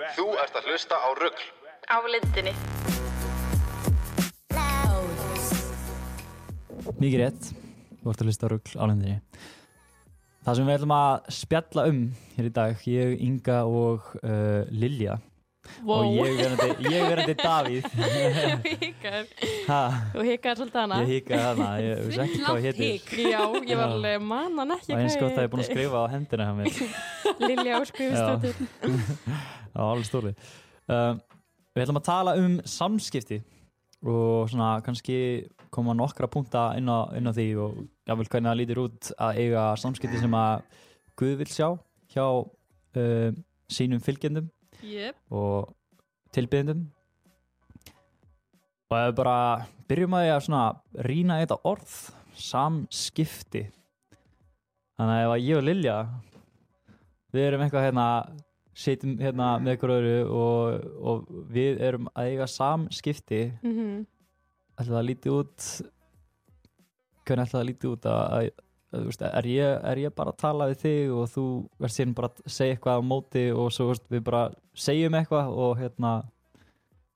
Þú ert að hlusta á rugg. á lindinni. Mikið rétt, þú ert að hlusta á rugl álendinni. Það sem við ætlum að spjalla um hér í dag, ég, Inga og uh, Lilja Wow. og ég ég verandi Davíð. Þú hikar svolítið hana. ég hikaði hana, ég vissi ekki hvað ég hik. Já, ég var alveg mannan ekki Og eins gott að ég er búin að skrifa á hendina. Lilja áskrifistóttir. Já, alveg stólið. Um, við ætlum að tala um samskipti og svona kannski koma nokkra punkta inn á, inn á því og jáfnvel hvernig það lítur út að eiga samskipti sem að Guð vil sjá hjá uh, sínum fylgjendum Jöp. og tilbyðendum og ef við bara byrjum að því að svona rýna í þetta orð samskipti þannig að ef að ég og Lilja við erum eitthvað hérna sitjum hérna með ykkur öðru og, og við erum að eiga samskipti Mhm. ætla það að líti út hvernig ætla það að líti út að, að, veist, er, ég, er ég bara að tala við þig og þú verður síðan bara að segja eitthvað á móti og svo veist, við bara segjum eitthvað og hérna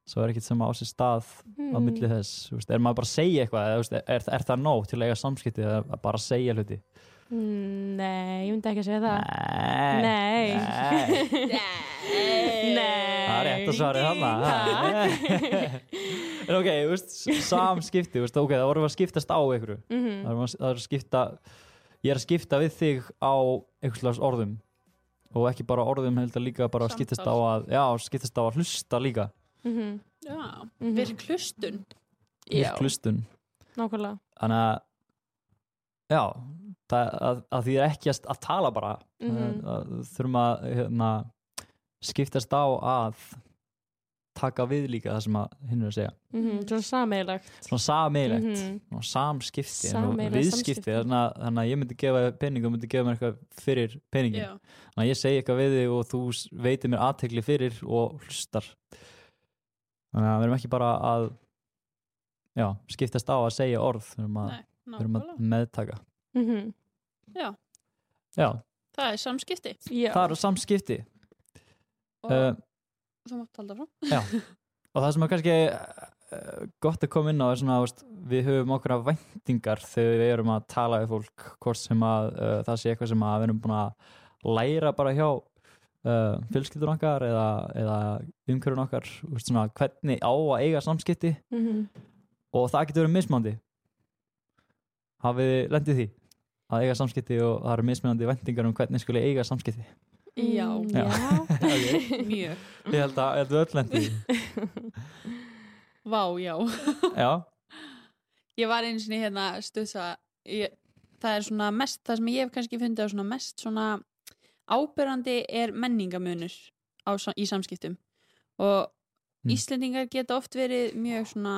svo er ekkert sem á sér stað á Mm. milli þess, veist, er maður bara að segja eitthvað veist, er, er það nóg til að eiga samskipti að bara segja hluti Mm, Nei, ég myndi ekki að segja það. Nei, Nei. Nei. Það er rétt að svara þarna En ok, samskipti ok, það vorum við að skiptast á einhverju er, að- það er að skipta ég er að skipta við þig á einhvers slags orðum og ekki bara orðum heldur líka bara að skiptast á að já, skiptast á að hlusta líka Mhm. Já, Mhm. virk hlustun. Virk hlustun nákvæmlega. þannig að já, það, að, að því er ekki að, að tala bara Mhm. að, að þurfum að hérna, skiptast á að taka við líka það sem hinn er að segja Mhm, Svona sameigilegt. svona sameigilegt Mhm. og samskipti viðskipti þannig þannig að ég myndi gefa pening og myndi gefa mér eitthvað fyrir peningin Já. þannig að ég segi eitthvað við þig og þú veitir mér aðtekli fyrir og hlustar þannig að við erum ekki bara að já, skiptast á að segja orð við erum að, Nei, við erum að meðtaka Mhm. Já, já, það er samskipti. Já. það eru samskipti Og uh, þú mátt halda frá. já og það sem er kannski uh, gott að koma inn á er svona, veist, við höfum okkur væntingar þegar við erum að tala við fólk hvort sem að uh, það sé eitthvað sem að við erum búin að læra bara hjá uh, fjölskyldur okkar eða, eða umhverjum okkar veist, svona, hvernig á að eiga samskipti Mhm. og það getur verið mismandi hafið þið lendið því að eiga samskipti og það eru mismunandi væntingar um hvernig skuli eiga samskipti Já. Já. Já. okay. Mjög. ég held að, ég held að öll lendið því. Vá, já. já, Ég var einu sinni hérna stuðsa, ég, það er svona mest, það sem ég hef kannski fundið á svona mest svona ábyrrandi er menningamunur á, í samskiptum og Mm. Íslendingar geta oft verið mjög svona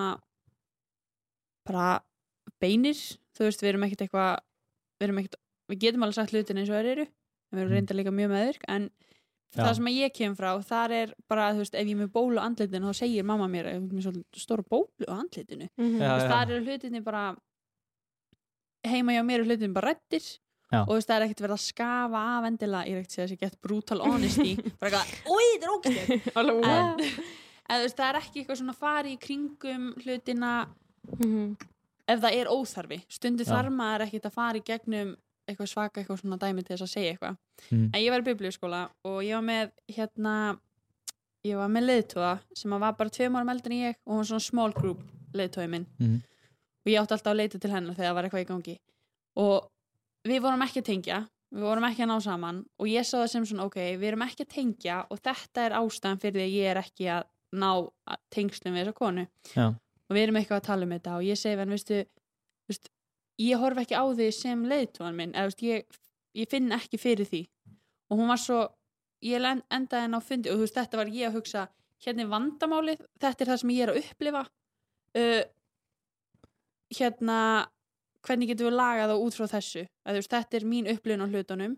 bara beinir, þú veist, við erum ekkert eitthvað við erum ekkert, við getum alveg sagt hlutin eins og þeir eru, við erum Mm. reynda líka mjög meðvirk, en Já. það sem að ég kem frá, þar er bara, þú veist, ef ég er með bólu á andlitinu, þá segir mamma mér, ef ég er með stóra bólu á andlitinu Mhm. Þú veist, já. þar eru hlutinni bara heima hjá mér eru hlutinni bara rættir Já. og þú veist, það er ekkert verið að skafa af endilega, ég er ekkert að segja þessi gett brutal honesty bara eitthvað, oi, þetta er Alveg, en, en þú veist, það er ekki eitthvað svona fari í kringum hlutina Mhm. ef það er óþarfi, stundu Já. þarf maður ekkert að fara í gegnum eitthvað svaka eitthvað svona dæmi til þess að segja eitthvað Mm. en ég var í biblíuskóla og ég var með hérna ég var með leiðtóða sem var bara tveim árum eldin en ég og hún var svona small group leiðtóði minn Mhm. og ég átti alltaf að leita til hennar þegar það var eitthvað í gangi og við vorum ekki að tengja við vorum ekki að ná saman og ég sá það sem svona ok, við erum ekki að tengja og þetta er ástæðan fyrir því að ég er ekki að ná tengslum við þessa konu Já. og við erum eitthvað að tala um þetta og ég segi henn, veistu, veistu ég horf ekki á því sem leiðtóðan minn eða veist, ég, ég finn ekki fyrir því. Og hún var svo ég endaði henn á fundi og veist, þetta var ég að hugsa hérna er vandamálið, þetta er það sem ég er að upplifa. Uh, hérna hvernig getum við lagað það út frá þessu? Að, veist, þetta er mín upplifun á hlutunum.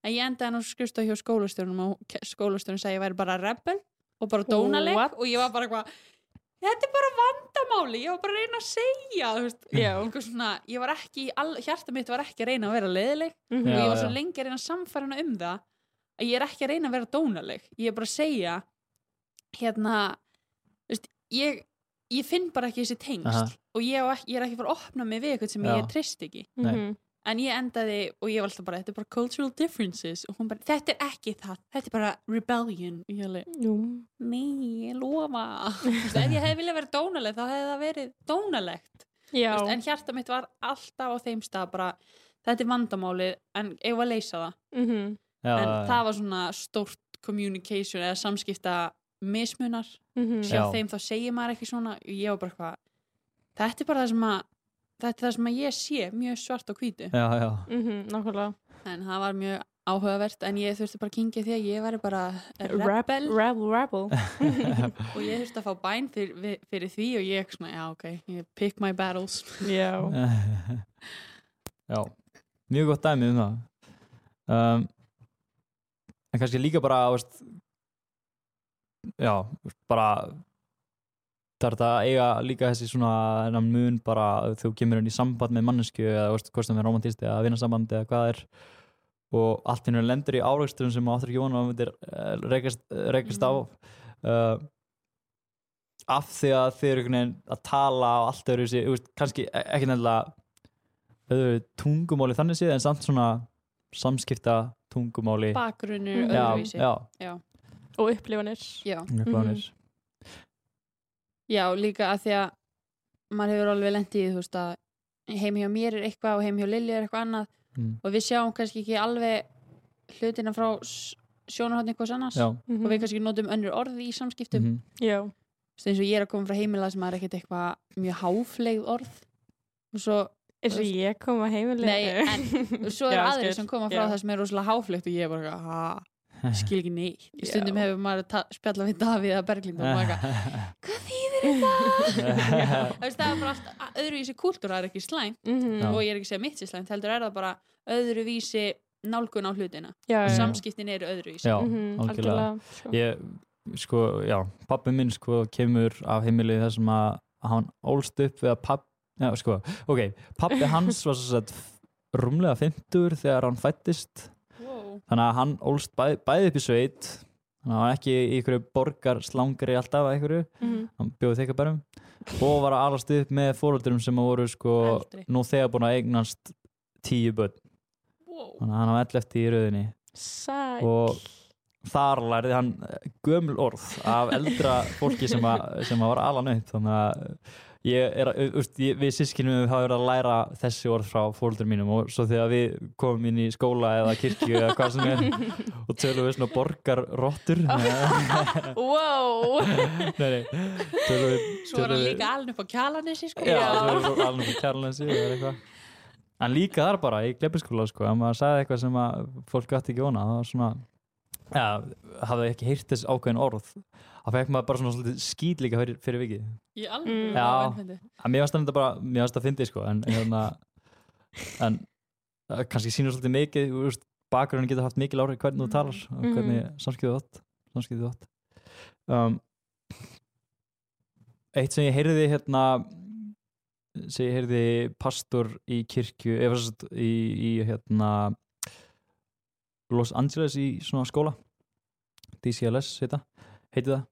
En ég endaði hann á skrifstof hjá skólastjórnum og skólastjórnum segi ég væri bara rebel og bara dónaleg What? og ég var bara eitthvað þetta er bara vandamáli, ég var bara að reyna að segja Já. einhver svona, ég var ekki hjarta mitt var ekki að reyna að vera leiðileg Mhm. og Já, ég var svo lengi að reyna að samfæra hana um það að ég er ekki að reyna að vera dónaleg ég er bara að segja hérna veist, ég, ég finn bara ekki þessi tengsl Aha. og ég, ekki, ég er ekki fara að opna mig við eitthvað sem Já. ég trist ekki Nei. Mhm. En ég endaði og ég var alltaf bara þetta er bara cultural differences og hún bara þetta er ekki það, þetta er bara rebellion og ég Jú. nei, ég lofa ef ég hefði viljað vera dónaleg þá hefði það verið dónalegt veist, en hjarta mitt var alltaf á þeim stað bara, þetta er vandamálið en ég var að leysa það Mhm. Já, en já, já. það var svona stórt communication eða samskipta mismunar Mhm. hjá Já. þeim þá segir maður ekki svona og ég var bara eitthvað þetta er bara það sem að þetta er það sem ég sé mjög svart á hvítu já, já. Mhm, Nákvæmlega. en það var mjög áhugavert en ég þurfti bara að kynkja því að ég væri bara rebel Rebel, rebel. og ég þurfti að fá bæn fyrir, fyrir því og ég svona, já ok, ég pick my battles Já. já, mjög gott dæmi um það um, en kannski líka bara veist, já, veist, bara það eiga líka þessi svona þennan mun bara þú kemur inn í samband með mannesku eða veist, hvort sem er romantísti eða vinnasamband eða hvað það er. Og allt henni lendur í áreiksturinn sem áttur ekki vona að myndir rekast, rekast á. Uh, af því að þið eru einhvern veginn að tala á allt öðru sér, kannski e- ekki nefnilega öðru tungumáli þannig séð en samt svona samskipta tungumáli. Bakgrunnur já, öðruvísi. já, Og upplifanir. já. upplánir Já, líka að því að maður hefur alveg lendið í þú veist að heim hjá mér er eitthvað og heim hjá Lilja er eitthvað annað mm. og við sjáum kannski ekki alveg hlutina frá sjónarhóttni eitthvað annars já, Mhm. og við kannski notum önnur orði í samskiptum mm mhm, Já. eins og ég er að koma frá heimila sem er ekkert eitthvað mjög háfleigð orð og svo, Eins og ég kom að heimilega. Nei, og svo eru skil. sem koma frá Já. það sem er rosalega háflegt og ég er bara ha, skil ekki neitt í stundum Já. hefur maður spjallað við Davíð að Berglind og maður eitthvað, hvað þýðir þetta? Það er bara allt öðruvísi kúltúr, það er ekki slæm Mhm. Já. og ég er ekki að segja mitt sér slæmt, heldur er það bara öðruvísi nálgun á hlutina Já, já. samskiptin eru öðruvísi já, Mhm, algjörlega algjörlega, sko. ég, sko, já, pappi minn sko kemur af heimilið þar sem að hann ólst upp við að papp já, sko, ok, pappi hans var svo sett rúmlega 50 þegar hann fættist wow. þannig að hann ólst bæ, bæði upp í sveit þannig að hann var ekki í einhverju borgarslangri alltaf að einhverju, Mhm. hann bjóði þeikabærum og var að alast upp með fóröldurum sem voru sko Eldri. nú þegar búin að eignast tíu börn Wow. þannig að hann var 11 í rauðinni Sæl. og þar lærði hann eh, gömul orð af eldra fólki sem, að, sem að var alan upp þannig að er úst, ég, við sískinum hafa verið að læra þessi orð frá fóldur mínum og svo þegar við komum inn í skóla eða kirkju eða hvað sem er og tölum við svona borgarrottur. Nei, Wow. nei, tölum við svo er hann við- líka alveg upp á kjalanessi sko. Já, alveg fyrir kærlensi eða eitthvað. En líka þar bara í gleipiskóla sko, að maður sagði eitthvað sem að fólk gæti ekki vona, það var svona ja, hafði ekki heyrt þess ákveðin orð þá fekk maður bara svona skýt líka fyrir, fyrir vikið í Mm. alveg Já. já. en mér varst það bara, mér varst það fyndið sko en, en hérna en uh, kannski sýnur svolítið mikið þú veist, bakgrunnin getur haft mikil áhrif hvernig þú Mhm. talar og hvernig samskipið átt samskipið átt um, eitt sem ég heyrði hérna sem ég heyrði pastor í kirkju eða sem sagt í, í hérna Los Angeles í svona skóla DCLS heita, heiti það Mm.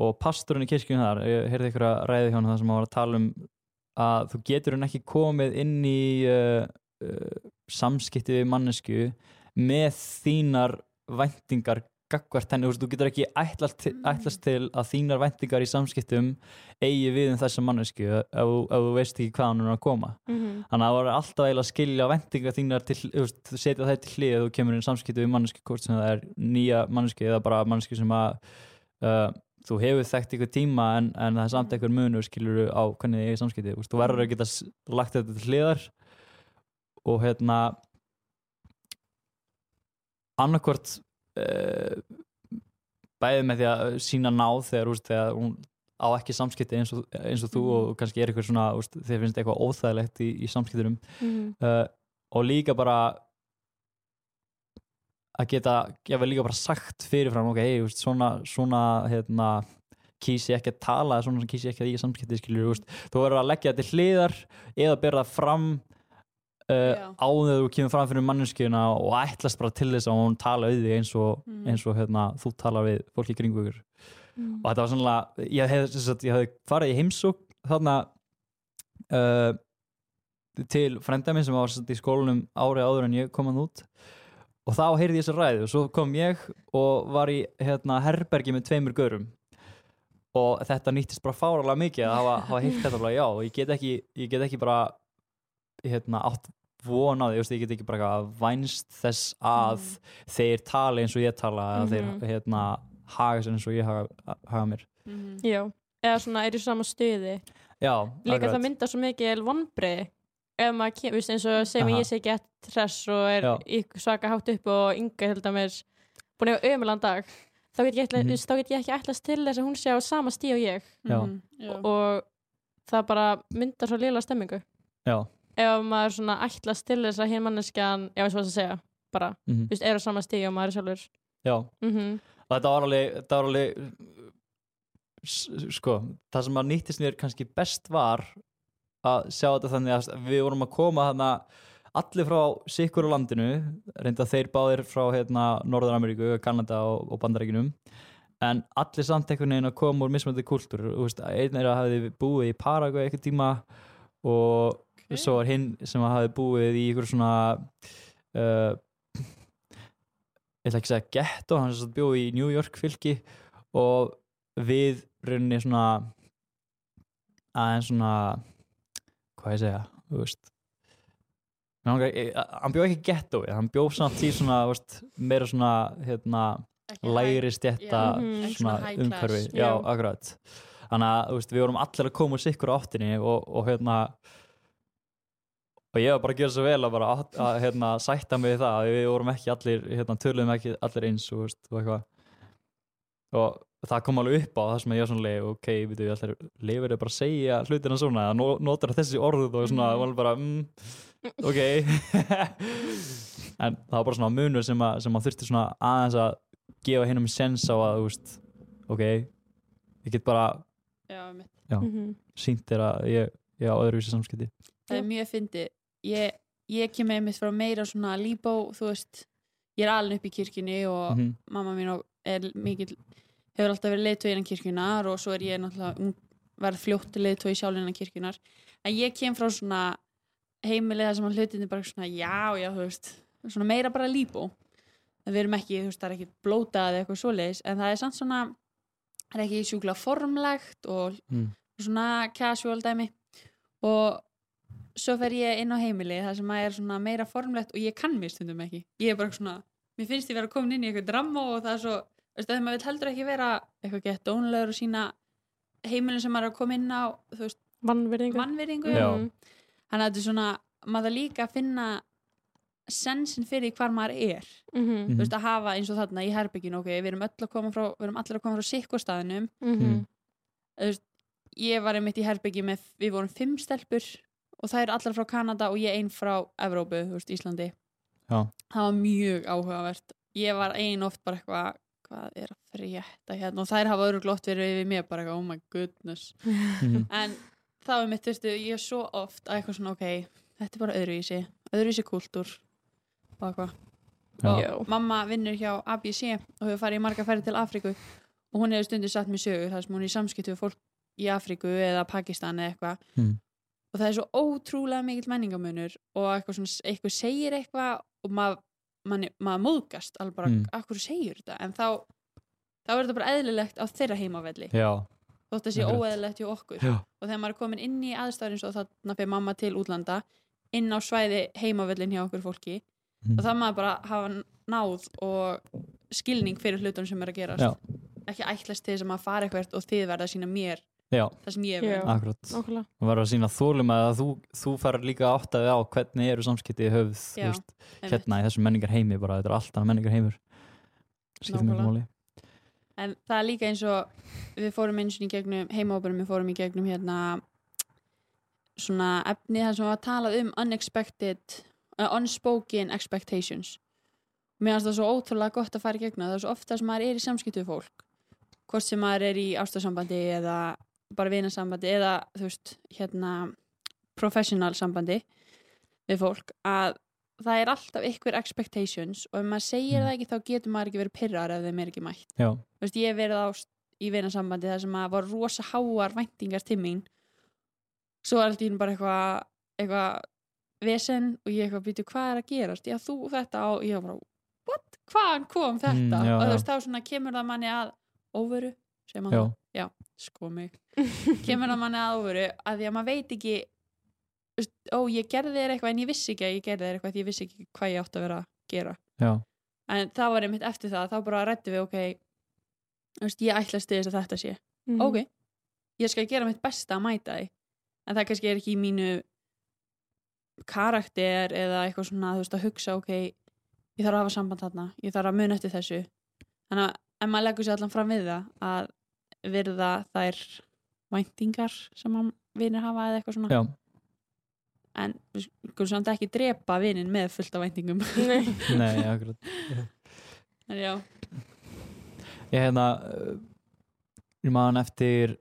Og pastorinn í kirkjunum þar ég heyrði ykkur að ræði hjá hann það sem að var að tala um að þú getur hann ekki komið inn í uh, uh, samskipti við mannesku með þínar væntingar gagvart henni, þú getur ekki ætlast til, ætlast til að þínar væntingar í samskiptum eigi við um þessa mannesku ef, ef þú veist ekki hvað hann er að koma. Mhm. þannig að það voru alltaf eiginlega að skilja væntingar þínar til, þú setja það til hlið og þú kemur inn í samskipti við mannesku hvort sem það er nýja mannesku eða bara mannesku sem að uh, þú hefur þekkt ykkur tíma en, en það er samt einhver munur skilur á hvernig þið er samskipti. Þú, veist, þú verður að geta lagt þetta til hliðar og hérna annarkvort uh, bæðið með því að sína náð þegar, veist, þegar hún á ekki samskipti eins og, eins og þú og kannski er eitthvað svona, veist, þeir finnst eitthvað óþægilegt í, í samskiptunum. Mhm. uh, og líka bara að geta, ég líka bara sagt fyrirfram, ok, hey, veist, svona svona, hérna kýs ég ekki að tala, eða svona kýs ég ekki að í samskipti skilur, veist, þú verður að leggja þetta til hliðar eða bera það fram uh, áður þú kemur fram fyrir manneskjuna og ætlast bara til þess að hún tala við þig eins og, Mm. eins og hérna, þú talar við fólki kringu ykkur Mm. og þetta var sannlega ég hef, sem sagt, ég hef farið í heimsók þarna uh, til frenda minn sem var í skólanum ári áður en ég kom hann út og þá heyrði ég þessa ræðu. Og svo kom ég og var í hérna, herbergi með tveimur görum. Og þetta nýttist bara fáralega mikið að hafa, hafa heyrt þetta bara já og ég get ekki, ég get ekki bara hérna, átt von á því, ég get ekki bara eitthvað vænst þess að þeir tali eins og ég tala eða Mhm. þeir hérna, haga sér eins og ég haga, haga mér. Mhm. Já, eða svona er í sama stuði. Já, líka akkurat. það myndar svo mikið vonbrið ef maður kemur, veist, eins og segjum Aha. ég sé eftir hress og er Já. svaka hátt upp og ynga til dæmis búin að hafa ömulan dag þá get ég, ætla, mm þá get ég ekki ætlast til þess að hún sé á sama stíð og ég. Mhm. Já. og það bara myndar svo lila stemmingu já, ef maður svona ætlast til þess að hér manneskjan, já, eins og þess að segja bara, mhm, þú veist, er á sama stíð og maður er sjálfur já. mm og þetta var alveg, þetta var alveg sko, það sem að nýttist mér kannski best var að sjá þetta þannig að við vorum að koma þarna allir frá sikkur á landinu reynda þeir báðir frá hérna, Norður-Ameríku, Kanada og, og Bandaríkinum en allir samt einhvern veginn að koma úr mismöndi kultúr. Einn er að hafi búið í Paraguay eitthvað tíma og svo var hinn sem hafi búið í ykkur svona uh, ég ætla ekki að segja ghetto, hann sem sagt bjóð í New York fylki og við rauninni svona aðeins svona hvað ég segja, þú veist. Hann bjóð ekki ghetto hann bjóð samt í svona veist, meira svona hérna, lægri stjætta umhverfi. Já, akkurat. Þannig að veist, við vorum allir að koma úr sikkur á áttinni og, og hérna og ég var bara að gera svo vel að bara að, að hérna, sætta mig við það að við vorum ekki allir hérna, töluðum ekki allir eins og, veist, og eitthvað. Og það kom alveg upp á það sem ég var svona leið ok, við við allir leifir bara að segja hlutina svona, að nó- notar þessi orð og svona, mm. bara mm, ok en það var bara svona munur sem að, sem að þurfti svona aðeins að gefa hinn um sens á að þú veist, ok ég get bara. Já. -hmm. sínt þér að ég, ég á öðruvísi samskipti það er mjög fyndi ég, ég kem einmitt frá meira svona líbó, þú veist ég er alveg upp í kirkjunni og Mhm. mamma mín og- er mikill hefur alltaf verið leiðtói innan kirkjunar og svo er ég náttúrulega verð fljótt leiðtói sjálf innan kirkjunar en ég kem frá svona heimilið þar sem að hlutinni bara svona já, já, þú veist svona meira bara líbó. En við erum ekki, þú veist, það er ekki blótað eða eitthvað svoleiðis en það er samt svona það er ekki sjúkla formlegt og Mm. svona casual dæmi. Og svo fer ég inn á heimili þar sem að er svona meira formlegt og ég kann mér stundum ekki. Ég er bara svona, mér finnst ég vera komin inn í eitthvað dramma og það er svo, veist það maður vil heldur ekki vera eitthvað gett dónulegur og sína heimilin sem maður er að koma inn á vannverðingu. Mhm. þannig að þetta er svona, maður líka að finna sensin fyrir hvar maður er Mhm. þú veist að hafa eins og þarna í herbygginu ok, við erum öll að koma frá, við erum allir að koma frá sikkostæðinum Mhm. þú veist, ég var einmitt í herbyggi með, við vorum fimm stelpur og það er allar frá Kanada og ég ein frá Evrópu, veist, Íslandi Já. það var mjög áhugavert ég var ein oft bara eitthvað hvað er að frétta hérna og þær hafa öðru glott verið við mér bara oh my goodness Mhm. en þá er mitt, þú veist, ég er svo oft að eitthvað svona, ok, þetta er bara öðruvísi öðruvísi kúltúr og eitthvað Já. og mamma vinnur hjá ABC og hefur farið í marga ferði til Afríku og hún hefur stundir satt mér sögur þar sem hún er í samskiptu við fólk í Afríku eða Pakistan eða eitthvað Mm. og það er svo ótrúlega mikill menningamunur og eitthvað, svona, eitthvað segir eitthvað og maður mað, maður móðgast alveg bara, Mm. af hverju segir þetta? En þá, þá er þetta bara eðlilegt á þeirra heimavelli. Þótt það sé óeðlilegt hjá okkur. Já, og þegar maður er komin inn í aðstæður eins og þarna fyrir mamma til útlanda inn á svæði heimavellin hjá okkur fólki Mm. og það maður bara hafa náð og skilning fyrir hlutunum sem er að gerast. Já. ekki ætlast til þess að maður fari eitthvað og þið verða að sína mér já, það sem ég Já. vil akkurat. Nákvæmlega. þú verður að sína þólum að þú, þú fær líka áttaði á hvernig eru samskipti höfð veist, hérna í þessum menningar heimi bara, þetta er allt annað menningar heimur en það er líka eins og við fórum eins og í gegnum heimahóparum við fórum í gegnum hérna svona efni þar sem var talað um unexpected uh, unspoken expectations. Mér finnst það svo ótrúlega gott að fara í gegnum það. Er svo ofta sem maður er í samskiptu við fólk. Hvort sem maður er í ástarsambandi eða bara vinasambandi eða þú veist hérna professional sambandi við fólk að það er alltaf ykkur expectations og ef maður segir Mm. það ekki þá getur maður ekki verið pyrrar ef þeim er ekki mætt. Já, Þú veist, ég verið á í vinasambandi þar sem að var rosa háar væntingar til mín. Svo er alltaf bara eitthvað eitthvað vesen og ég eitthvað býtu hvað er að gerast? Já þú þetta og ég var bara what, hvaðan kom þetta? Mm, já, og þú veist þá svona kemur það manni að óveru, segir maður. Já, já, sko mig. Kemur það manni að óveru að því að maður veit ekki ó ég gerði þér eitthvað en ég vissi ekki að ég gerði þér eitthvað því ég vissi ekki hvað ég átti að vera að gera. Já, en það var einmitt eftir það þá bara rættu við ok veist, ég ætla að stiðis að þetta sé. Mhm. ok, ég skal gera mitt besta að mæta því en það kannski er ekki í mínu karakter eða eitthvað svona veist að hugsa ok ég þarf að hafa samband þarna, ég þarf að muna eftir þessu. Þannig að ef maður leggur sér allan fram við það að virða þær væntingar sem að vinir hafa eða eitthvað svona. Já, en við skulum samt ekki drepa vinin með fullt af væntingum. Nei. nei, akkurat. En já, ég hérna uh, ég man eftir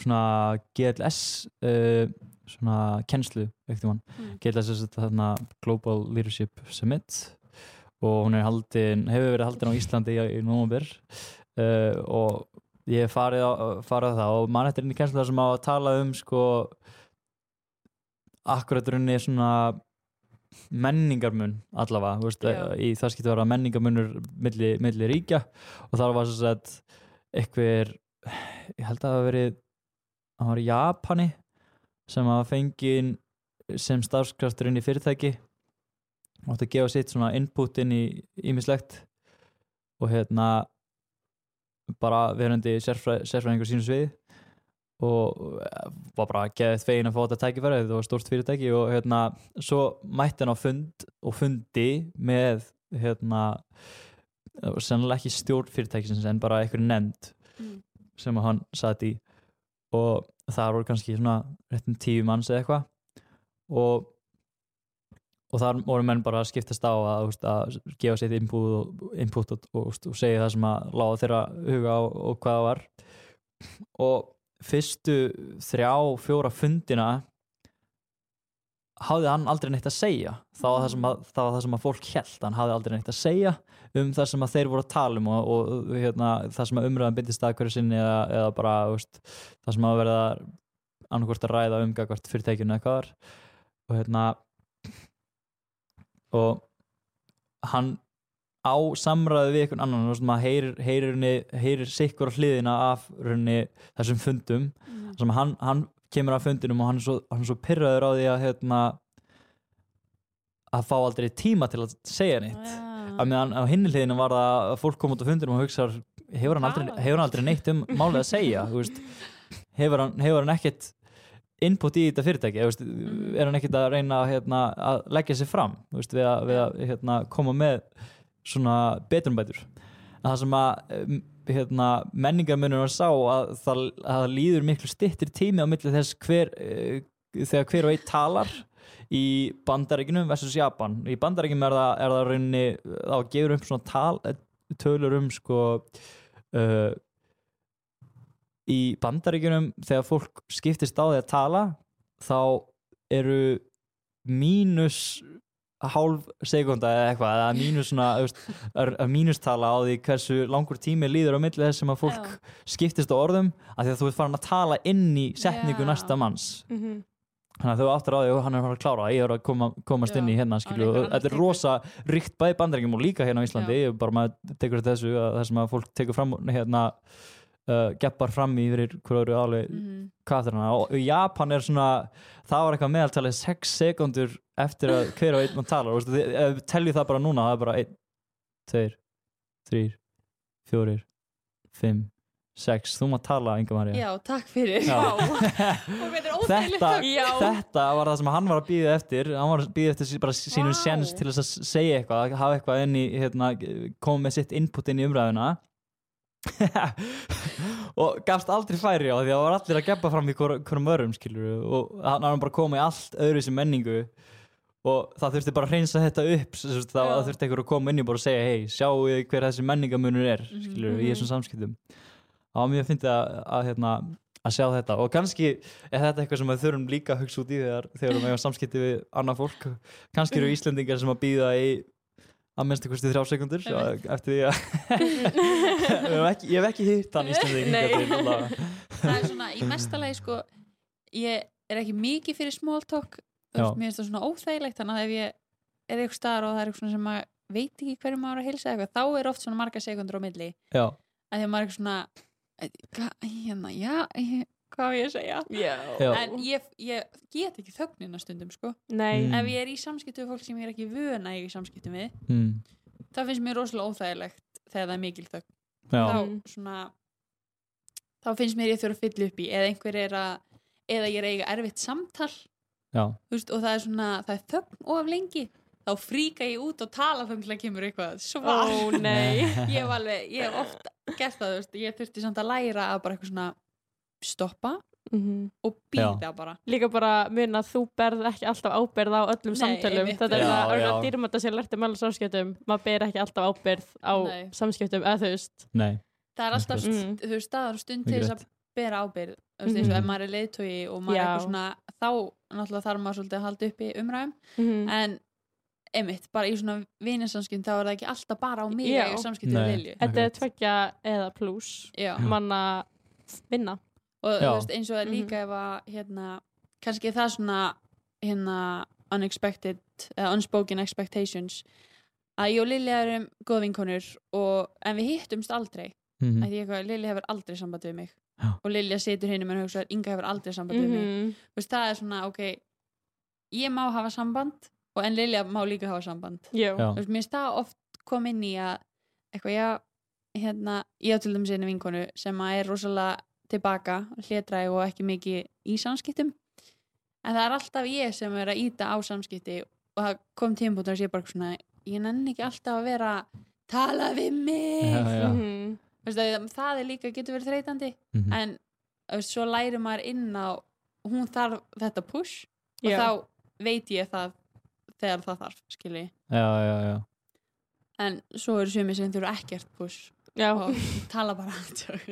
svona GLS uh, svona kennslu Mm. GLS er þetta þarna Global Leadership Summit og hún er haldin, hefur verið haldin á Íslandi í, í nómabir uh, og ég farið á, farið á það og man eftir inn í kennslu þar sem á að tala um sko akkurat runni svona menningarmun allavega, veist, í það skipti að vera menningarmunur milli, milli ríkja og þar var svo að eitthvað ég held að það hafi verið það var í Japani sem að fengin sem starfskraftur inn í fyrirtæki og átti að gefa sitt svona input inn í ímislegt og hérna bara sérfræ, sérfræðingur sínu sviði og eh, var bara geðið fegin að fá þetta tækifæri þetta var stórt fyrirtæki og hérna svo mætti hann á fund og fundi með hérna sennilega ekki stjórn fyrirtækisins en bara einhver nefnd Mm. sem hann satt í og það voru kannski svona réttum tíu manns eða eitthvað og og þar voru menn bara að skiptast á að, veist, að gefa sér input og, input og, og, og segja það sem að láða þeirra huga á og hvað það var. Og fyrstu þrjá, fjóra fundina hafði hann aldrei neitt að segja. Það var það að, það var það sem að fólk held hann hafði aldrei neitt að segja um það sem að þeir voru að tala um og, hérna, það sem að umræðan byndist að hverju sinni eða, eða bara veist, það sem að verða annarkvort að ræða um gagvart fyrirtækjunu eða hvað var. Og hérna og hann á samræði við einhvern annan og maður heyrir, heyrir, heyrir, sikkur á hliðina af runni, þessum fundum Mm. sem hann, hann kemur af fundinum og hann er svo, hann er svo pyrraður á því að hérna, að fá aldrei tíma til að segja neitt. Að meðan á hinni hliðinu var það að fólk kom út á fundinum og hugsa hefur hann aldrei, hefur hann aldrei neitt um málið að segja hefur, hann, hefur hann ekkert input í þetta fyrirtæki þú veist, er hann ekkert að reyna hérna, að leggja sig fram veist, við að, við að hérna, koma með svona betrumbætur en það sem að um, hérna, menningarmunur sá að það, að það líður miklu stittir tími á milli þess hver uh, þegar hver og einn talar í bandaríkinu versus Japan. Í bandaríkinu er það, er það rauninni þá gefur upp svona tal, eh, tölur um sko uh, í bandaríkunum þegar fólk skiptist á því að tala þá eru mínus hálf sekunda eða eitthvað eða mínus svona er- er mínustala á því hversu langur tími líður á milli þess sem að fólk skiptist á orðum af því að þú ert farin að tala inn í setningu Já. næsta manns Mhm. þannig að þú áttur á því og hann er að fara að klára ég er að koma, komast Já, inn í hérna er þetta er rosa ríkt bæði bandaríkjum og líka hérna á Íslandi Já. ég bara maður tekur þessu að það sem að fólk tekur fram hérna uh, geppar fram í fyrir hverju alveg Mhm. kaþurna og í Japan er svona það var eitthvað meðaltalið 6 sekundur eftir að hver og einn mann talar og ef við teljum það bara núna það er bara 1, 2, 3 4, 5 6, þú maður tala Inga María Já, takk fyrir Já. Og þetta. Já. þetta var það sem hann var að býða eftir hann var að býða eftir bara sínum Vá. sjens til að segja eitthvað að hafa eitthvað inn í hérna, koma með sitt input inn í umræðuna og gafst aldrei færi á því að það var allir að gefa fram í hvorum örum skilur og hann var bara að koma í allt öðru sem menningu. Og það þurfti bara að hreinsa þetta upp það, það þurfti einhver að koma inn í bara og segja hei, sjáu þið hver þessi menningamunur er skilur, í Mhm. þessum samskiptum. Það var mjög að fyndi að, að hérna, að sjá þetta. Og kannski er þetta eitthvað sem við þurfum líka að hugsa út í þegar þegar við hefum samskipti við annað fólk. Kannski eru Íslendingar sem að býða í að minnstu kosti þrjá sekundur eftir því að ég hef ekki hýrt hann til, allavega. það er svona í mestalagi sko ég er ekki mikið fyrir veist, mér finnst það svona óþægilegt þannig að ef ég er eitthvað staðar og það er eitthvað sem maður veit ekki hverju maður að hilsa eitthvað þá er oft svona marga sekundur á milli. Já, að því að maður er eitthvað svona "Hva- hérna, já, ég- hvað ég segja? Já. en ég, ég get ekki þögnina stundum sko. Nei. Mm. ef ég er í samskiptu við fólk sem ég er ekki vöna í samskiptum við mm, það finnst mér rosalega óþægilegt þegar það er mikil þögn. Þá svona þá finnst mér ég þurfa að fylla upp í eða einhver er að eða ég er að eiga erfitt samtal veist, og það er svona, það er þögn of lengi þá fríka ég út og tala þannig að kemur eitthvað. Svar. Nei. ég hef alveg, ég hef oft gert það, veist, ég þurfti samt að læra að bara eitthvað svona stoppa Mhm. og býða bara Líka bara mun að þú berð ekki alltaf ábyrð á öllum Nei, samtölum. Þetta er Já, það já. að dýrmæta sér lært um alveg samskiptum. Maður ber ekki alltaf ábyrð á Nei. samskiptum, eða þú veist. nei það er alltaf, st- þú veist, staðar og stund til þess að bera ábyrð þú veist, eins og Mhm. ef maður er leiðtói og maður er Já. eitthvað svona þá náttúrulega þarf maður svolítið að halda uppi umræðum Mhm. en einmitt, bara í svona vinarsamskiptum þá er það ekki alltaf bara á mig samskiptum Lilju Þetta er tveggja eða pluss. Manna vinna. Og þú veist, eins og það líka ef að hérna, kannski er það svona hérna unexpected eða unspoken expectations að ég og Lilja erum góð vinkonur og, en við hittumst aldrei mm, að því eitthvað, Lilja hefur aldrei samband við mig Já. og Lilja situr hinn og hugsa Inga hefur aldrei samband við mig Mhm. Þú veist, það er svona, ok ég má hafa samband og en Lilja má líka hafa samband Jú. Já. Þú veist, mér það oft kom inn í að eitthvað, já, hérna ég á til dæmis einu vinkonu sem að er rosalega tilbaka, hlétræg og ekki mikið í samskiptum en það er alltaf ég sem er að íta á samskipti og það kom tímpútur að sé bara svona, ég nenni ekki alltaf að vera tala við mig Já, já. Þú veist, að það er líka, getur verið þreytandi mhm. en þú veist, svo læri maður inn á hún þarf þetta push og Já. þá veit ég það þegar það þarf, skilji já, já, já en svo eru sumir sem þurfa ekkert push Já. og tala bara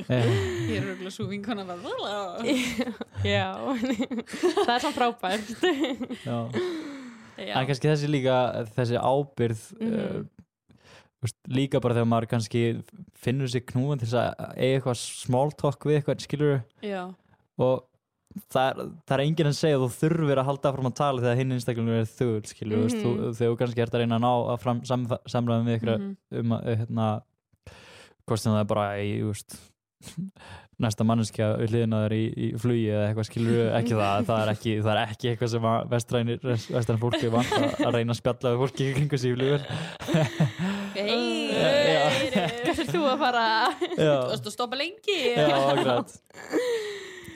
Eh, ég er örgulega svo vinkona bara Já. það er svo frábært. já. já, en kannski þessi líka þessi ábyrð Mhm. uh, veist, líka bara þegar maður kannski finnur sér knúin til þess að eiga eitthvað small talk við eitthvað skilur já, og það er, það er enginn að segja að þú þurfir að halda fram að tala þegar hinn einstaklingur er þögul skilur mm Mhm. þú, þegar þú kannski ert að reyna að ná að fram, sam, samræðum við ykkur mhm, um að hérna hvort sem það er bara í þú veist, næsta manneskja við hliðina þér í, í flugi eða eitthvað skilur ekki það, það er ekki, það er ekki eitthvað sem vestrænir, vestræn fólki vant að, reyna að spjalla við fólki sig í flugur hei Hvert er þú að fara? að stoppa lengi. Já, akkurat.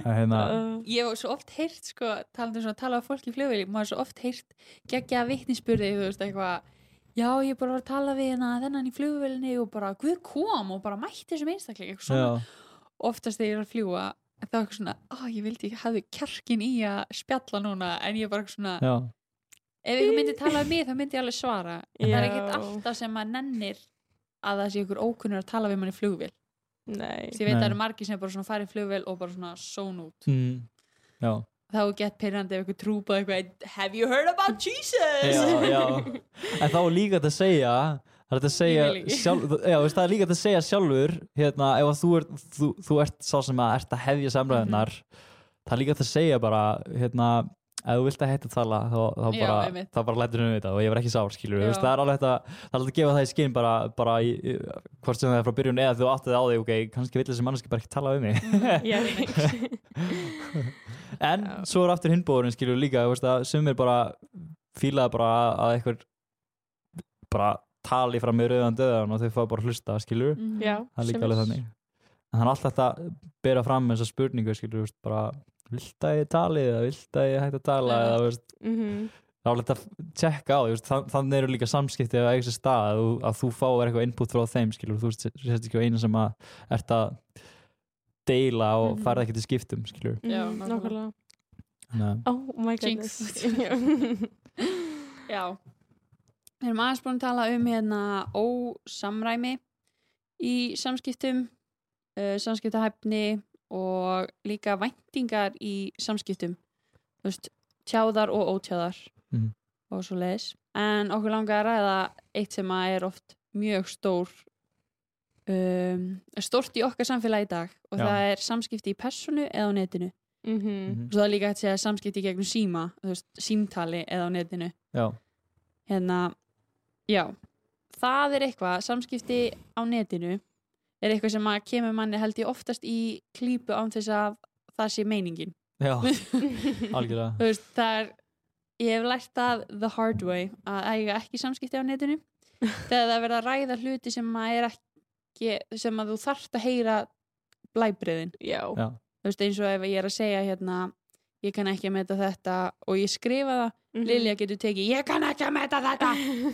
Hérna, ég hef svo oft heyrt sko, talandi um svona að tala af fólki í flugvili maður hefur svo oft heyrt geggja vitnisspurði þú veist eitthvað já ég bara var að tala við hérna þennan í flugvilinni og bara Guð kom og bara mætti þessum já, oftast þegar ég er að fljúa þá er eitthvað svona, ó ég vildi ekki hefði kjarkin í að spjalla núna en ég er bara eitthvað svona, já, ef ykkur myndi tala um mig þá myndi ég alveg svara. En það er ekkert Já. alltaf sem maður nennir að það sé ykkur ókunnur að tala við mann í flugvél. Nei. Þess, ég veit að það eru margir sem bara svona fara í flugvél og bara svona són út. Mm, já þá gett pyrrandi ef ykkur trúpa eitthvað have you heard about Jesus? Já, já. en þá líka hægt að segja það er segja sjálf, já, veist, það er líka hægt að segja sjálfur hérna, ef þú, er, þú, þú ert sá sem að ert að hefja samræðunar það er líka hægt að segja bara hérna, ef þú vilt að heita að tala þá, þá Já, bara, þá bara lætur henni þetta og ég var ekki sár skilur veist, það er alveg að, það er alveg að gefa það í skinn bara, bara í, í, hvort sem það er frá byrjun eða þú áttið á því, ok, kannski vill þessi manneski bara ekki tala um mig Já. en Já. svo er aftur hinbóðurinn skilur líka þú veist, að sumir bara fílaði bara að eitthvað bara tali fram með rauðan döðan og þau fá bara að hlusta skilur Mhm. Já. það er líka sem alveg þannig en er alltaf þetta að bera fram þessa spurningu skilur, þú veist, bara vilt að ég tali eða vilt að ég hægt að tala Já. eða veist, Mhm. það er alveg að tjekka á þann- þannig eru líka samskipti að eiga sér stað að, þú- að þú fáir eitthvað input frá þeim skilur, þú sérst ekki á einu sem að ert að deila og Mhm. farið ekki til skiptum skilur Já, Mhm, nákvæmlega. Oh my goodness. Já Við erum aðeins búin að tala um hérna ósamræmi í samskiptum uh, samskiptahæfni og líka væntingar í samskiptum þú veist, tjáðar og ótjáðar Mhm. og svo leiðis en okkur langar að ræða eitt sem að er oft mjög stór um, stórt í okkar samfélagi í dag og Já. það er samskipti í personu eða á netinu Mhm. Mhm. og svo er líka að segja samskipti í gegnum síma veist, símtali eða á netinu Já, hérna, já það er eitthvað, samskipti á netinu er eitthvað sem að kemur manni held ég oftast í klípu án þess að það sé meiningin já, algjörlega þú veist, það er ég hef lært það the hard way að eiga ekki samskipti á netinu þegar það er verið að ræða hluti sem að er ekki sem að þú þarft að heyra blæbriðin Já. Já, þú veist eins og ef ég er að segja hérna ég kann ekki að meta þetta og ég skrifa það, Mhm. Lilja getur tekið ég kann ekki að meta þetta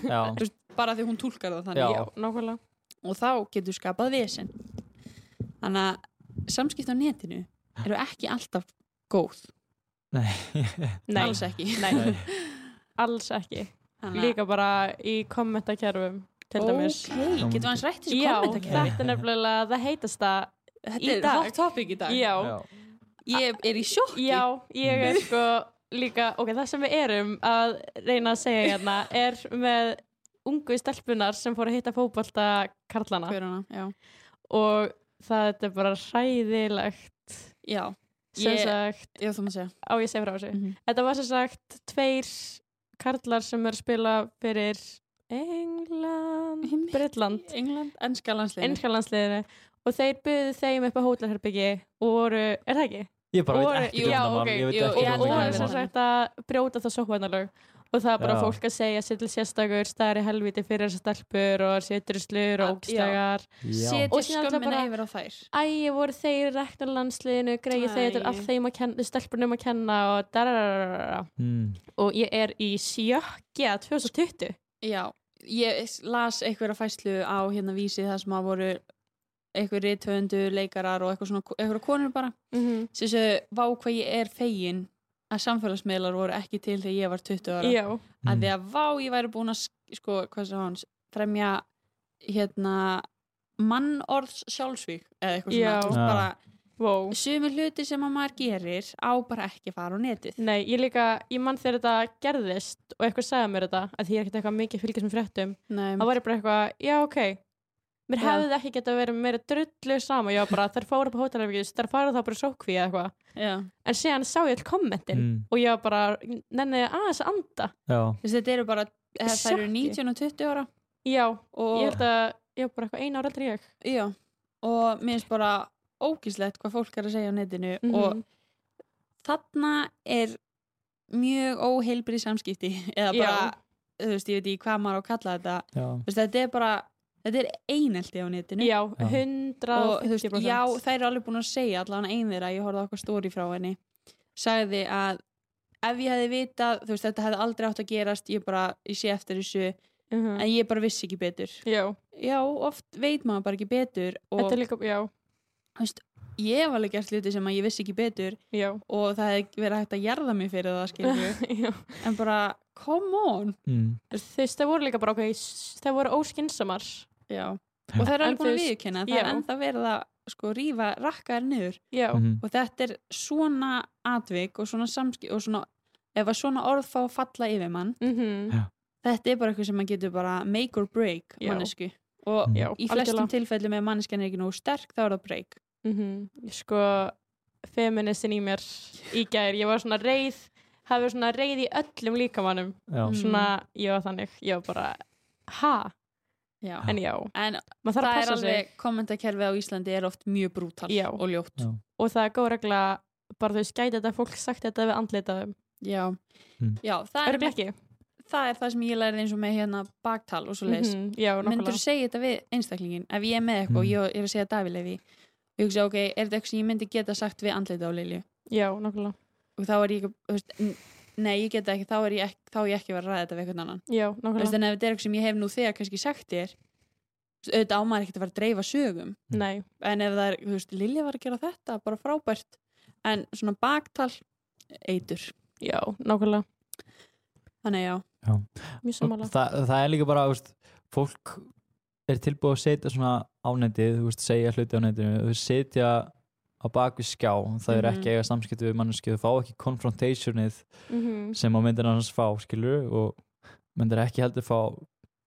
já, Þú veist, bara því hún túlkar það þannig Já. Já, nákvæmlega. Og þá getur skapað vesen. Þannig að samskipti á netinu eru ekki alltaf góð. Nei. Nei, alls ekki. Nei. Nei. alls ekki. Þannig að- Líka bara í kommentakerfum til dæmis. ok, getur hans rætt þessi Já, kommentarkerfi þetta er nefnilega það heitasta þetta í er hot topic í dag. Já, Já, ég er í sjokki. Já, ég er sko líka, ok, það sem við erum að reyna að segja hérna er með ungu stelpunar sem fóru að hitta fótbolta karlana. Hver hana, já. og það er bara hræðilegt. Já, sem Ég- sagt, já, á ég segja frá þessu. Mhm. þetta var sem sagt tveir karlar sem er að spila fyrir England. Britland England, og þeir buðu þeim upp á hótelherbyggi og voru, er það ekki? Ég bara Og- veit ekki um já, það ok, ég veit ekki um og það að voru það sem hafi sagt að brjóta það sókvænalög og það er bara Já. fólk að segja til sérstakur staðar í helviti fyrir þessar stelpur og séturuslur og Að- ógstægar setja Og skömmina yfir á þær. Æ, voru þeir rekna landsliðinu greið þeir til allt þeim að kenna, stelpunum að kenna og darararara mm, og ég er í sjökkja 2020 já, ég las einhverja fæslu á hérna vísi það sem að voru einhver rithöfundu, leikarar og eitthvað svona einhverja konur bara. Mm -hmm. sem þessu, vá hvað ég er fegin að samfélagsmiðlar voru ekki til þegar ég var 20 ára. Já, að mm, því að vá ég væri búin að sk- sko, hans, fremja hérna mannorðs sjálfsvík eða eitthvað Já. svona, bara wow sumi hluti sem að maður gerir á bara ekki fara á netið. Nei, ég líka, ég mann þegar þetta gerðist og eitthvað sagði mér þetta, að því ég er ekkert eitthvað mikið fylgjast með fréttum, Nei, þá var ég bara eitthvað, já ok mér Já. hefði ekki geta verið meira drullu sama, ég var bara, þær fóru upp á hótelherbyggis þær fara þá bara í sókví eða eitthvað. Já. en síðan sá ég all kommentin mm, og ég var bara, nenni aðeins að anda. Já, þetta eru bara þær eru Sjokki. 19 og 20 ára. Já, og, ég held að ég var bara eitthvað eina ára eldri en ég. Já, og mér finnst bara ógíslegt hvað fólk er að segja á netinu Mhm. og þarna er mjög óheilbrið samskipti eða bara, þú veist, ég veit ekki hvað maður á að kalla þetta. Já, veist, þetta er bara, þetta er einelti á netinu. Já, Já. 150% og þú veist, já, þær eru alveg búin að segja allavega ein þeirra, ég horfði á okkur stóri frá henni sagði að ef ég hefði vitað, þú veist, þetta hefði aldrei átt að gerast ég bara, ég sé eftir þessu Mhm. en ég bara vissi ekki betur. Já, já, oft veit maður bara ekki betur og þetta er líka, já, þú veist, ég hef alveg gert hluti sem að ég vissi ekki betur já. og það hefði verið hægt að jarða mig fyrir það skilju, já. En bara come on. Mm, þú veist, það voru líka bara, ok, það voru óskinsamar já. og það er alveg búin að viðkynna það er ennþá verið að sko rífa rakkaðar niður já, mm, og þetta er svona atvik og svona samskip og svona, ef að svona orð fá að falla yfir mann mhm Já. þetta er bara eitthvað sem maður getur bara make or break mannesku og Mm. já, í flestum algjörlega. tilfellum ef manneskjan er ekki nógu sterk þá er það break Mhm. sko feministin í mér í gær, ég var svona reið hafi verið svona reið í öllum líkamannum já, Mm. svona, ég var þannig ég var bara, ha? Já. en já, en það er alveg sig kommentakerfi á Íslandi er oft mjög brútal Já. og ljótt Já. og það er góð regla bara þau skæti þetta fólk sagt þetta við andlitaðum já, Mm. já það, er, ekki? það er það sem ég lærið eins og með hérna baktal og svo leis Mhm, Já, myndur þú segja þetta við einstaklingin ef ég er með eitthvað og Mm. ég er að segja Davíð Levi og ég hugsa ok, er þetta eitthvað sem ég myndi geta sagt við andlita á Lilju Já, nokkulega og þá er ég þú veist, nei ég get það ekki þá er ég ekki, þá er ég ekki að vera að ræða þetta við eitthvað annan. Já, Þú veist, nokkulega en ef þetta er eitthvað sem ég hef nú þegar kannski sagt þér auðvitað á maður ekkert að fara að dreifa sögum. Nei, en ef það er, þú veist, Lilja var að gera þetta bara frábært. En svona baktal eitur, já, nokkulega þannig já. Mjög sammála. Það, það er líka bara, þú veist, fólk er tilbúið að setja svona á netið, þú veist, segja hluti á netinu, þú veist, setja á bakvið skjá það er Mhm. ekki að eiga samskipti við manneski þau fá ekki confrontationið Mhm. sem á myndir hans fá skilur og myndir ekki heldur fá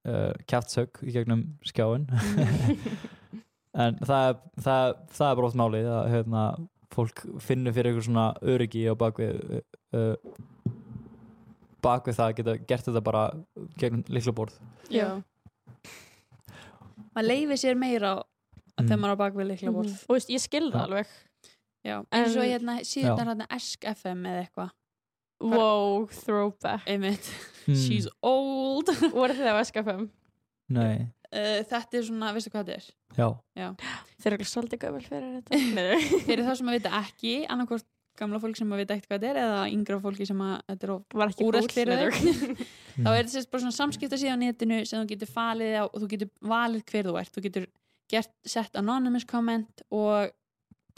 uh, kjaftsögg í gegnum skjáin en það er, það, það er brótt málið að hérna, fólk finnur fyrir eitthvað svona öryggi á bakvið uh, bakvið það að geta gert þetta bara gegnum liklaborð Já. maður leifir sér meira Mm. þegar maður er á bakvið líkla Mhm. borð og veist, ég skil það Já. alveg já, En- eins og hérna síðan Já. er hérna Esk FM eða eitthvað wow, throwback Hmm. she's old uh, voru þið á SKFM? Nei, þetta er svona, veistu hvað þetta er já, þeir eru svolítið gömul fyrir þetta Nei. fyrir það sem að vita ekki annarkvort gamla fólk sem að vita ekkert hvað þetta er eða yngra fólki sem að þetta er cool, fyrir þau. Þá er þetta sérst bara svona samskipta síðan á netinu sem þú getur falið á og þú getur valið hver þú ert þú getur gert, sett anonymous comment og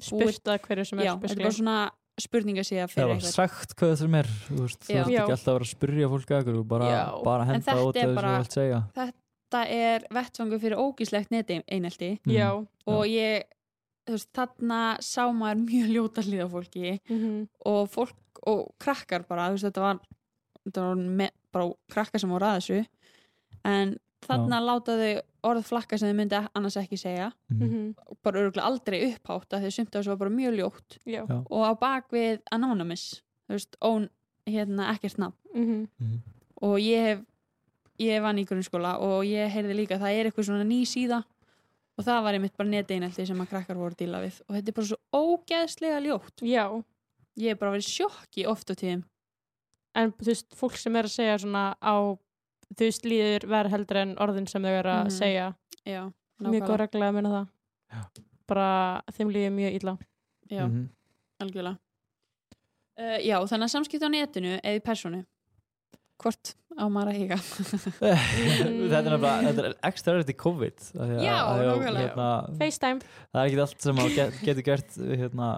spurt að hverju sem er já, þetta er bara svona spurningasíða það fyrir var eitthvað sagt hvað það er þú veist, þú ert ekki alltaf að vera að spyrja fólk að ykkur, bara, bara En henda út er að þessu bara- þú vilt segja. Þetta er vettfangu fyrir ógíslegt neti einelti. Mm. já. Og ég þú veist, þarna sá maður mjög ljóta hlýða fólki. Mhm. og fólk og krakkar bara, þú veist, þetta var, þetta var me, bara krakkar sem voru að þessu. En þarna láta þau orð flakka sem þau myndi annars ekki segja. Mhm. Mhm. og bara örgulega aldrei upphátt af því að þessu var bara mjög ljótt. Já. Og á bakvið Anonymous þú veist, ón, hérna ekkert nafn. Mhm. Mhm. og ég hef ég vann í grunnskóla og ég heyrði líka að það er eitthvað svona ný síða. Og það var einmitt bara neteinelti sem að krakkar voru að díla við. Og þetta er bara svo ógeðslega ljótt. Já. Ég hef bara verið sjokki oft á tíðum. En þú veist, fólk sem er að segja svona á þú veist, líður verð heldur en orðin sem þau eru að Mhm. segja. Já, mjög góð regla að minna það. Já. bara þeim líður mjög illa. Já, Mhm. algjörlega. Uh, já, þannig að samskipt á netinu eða í personu hvort á maður að higa þetta er er ekstra erfitt í COVID af því að- Já, nákvæmlega. hérna, FaceTime. Það er ekki allt sem að get, getur gert hérna,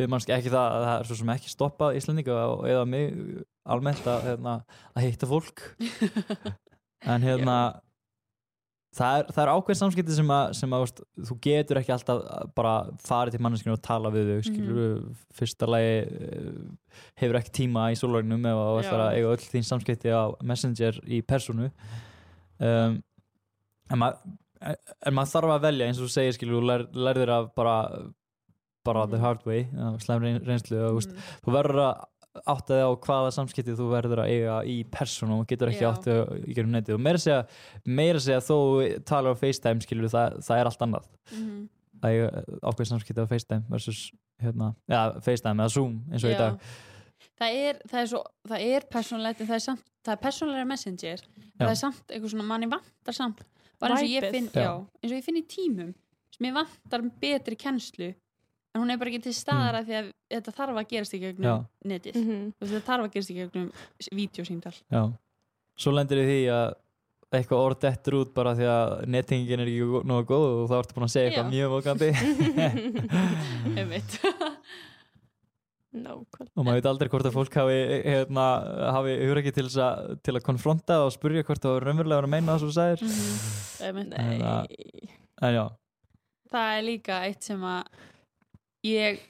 við mannski ekki það að það er svo sem ekki stoppað Íslandinga og- eða mig almennt að, hérna, að hitta fólk. En hérna það er, er ákveðin samskipti sem að, sem að veist, þú getur ekki alltaf bara farið til manneskinu og tala við þau skilur fyrsta lagi eh, hefur ekki tíma í sólvagnum ef þú ætlar að eiga öll þín samskipti á Messenger í personu um, en maður en maður þarf að velja eins og þú segir skilur þú lær, lærðir af bara bara the Mhm. hard way, slæm reynslu og, mm. Mm. þú verður að átta þig á hvaða samskipti þú verður að eiga í persónu og getur ekki átta í gerum netið og meira að segja, meira að segja þó þú talar á FaceTime skilur það, það er allt annað Mhm. að eiga ákveð samskipti á FaceTime versus hérna, ja, FaceTime eða Zoom eins og í Já. dag það er, það er, svo, það er persónlegt en það er samt, það er persónlega messenger en Já. það er samt eitthvað svona manni vantar samt bara eins og ég finn, Já. já. eins og ég finn í tímum sem ég vantar betri kennslu en hún er bara ekki til staðar mm. því að þetta þarf að gerast í gegnum Já. netið. Þú veist, þetta þarf að gerast í gegnum vídeosýndal Já. svo lendir í því að eitthvað orð dettur út bara því að nettingin er ekki nógu góð og þá ertu búin að segja eitthvað Já. mjög mókandi einmitt Nákvæmlega. og maður veit aldrei hvort að fólk hafi, hérna, hafi hugur ekki til, þess að, til að konfronta og spurja hvort það var raunverulega að meina það svo sæðir einmitt Nei. Eða- en já, það er líka eitt sem að ég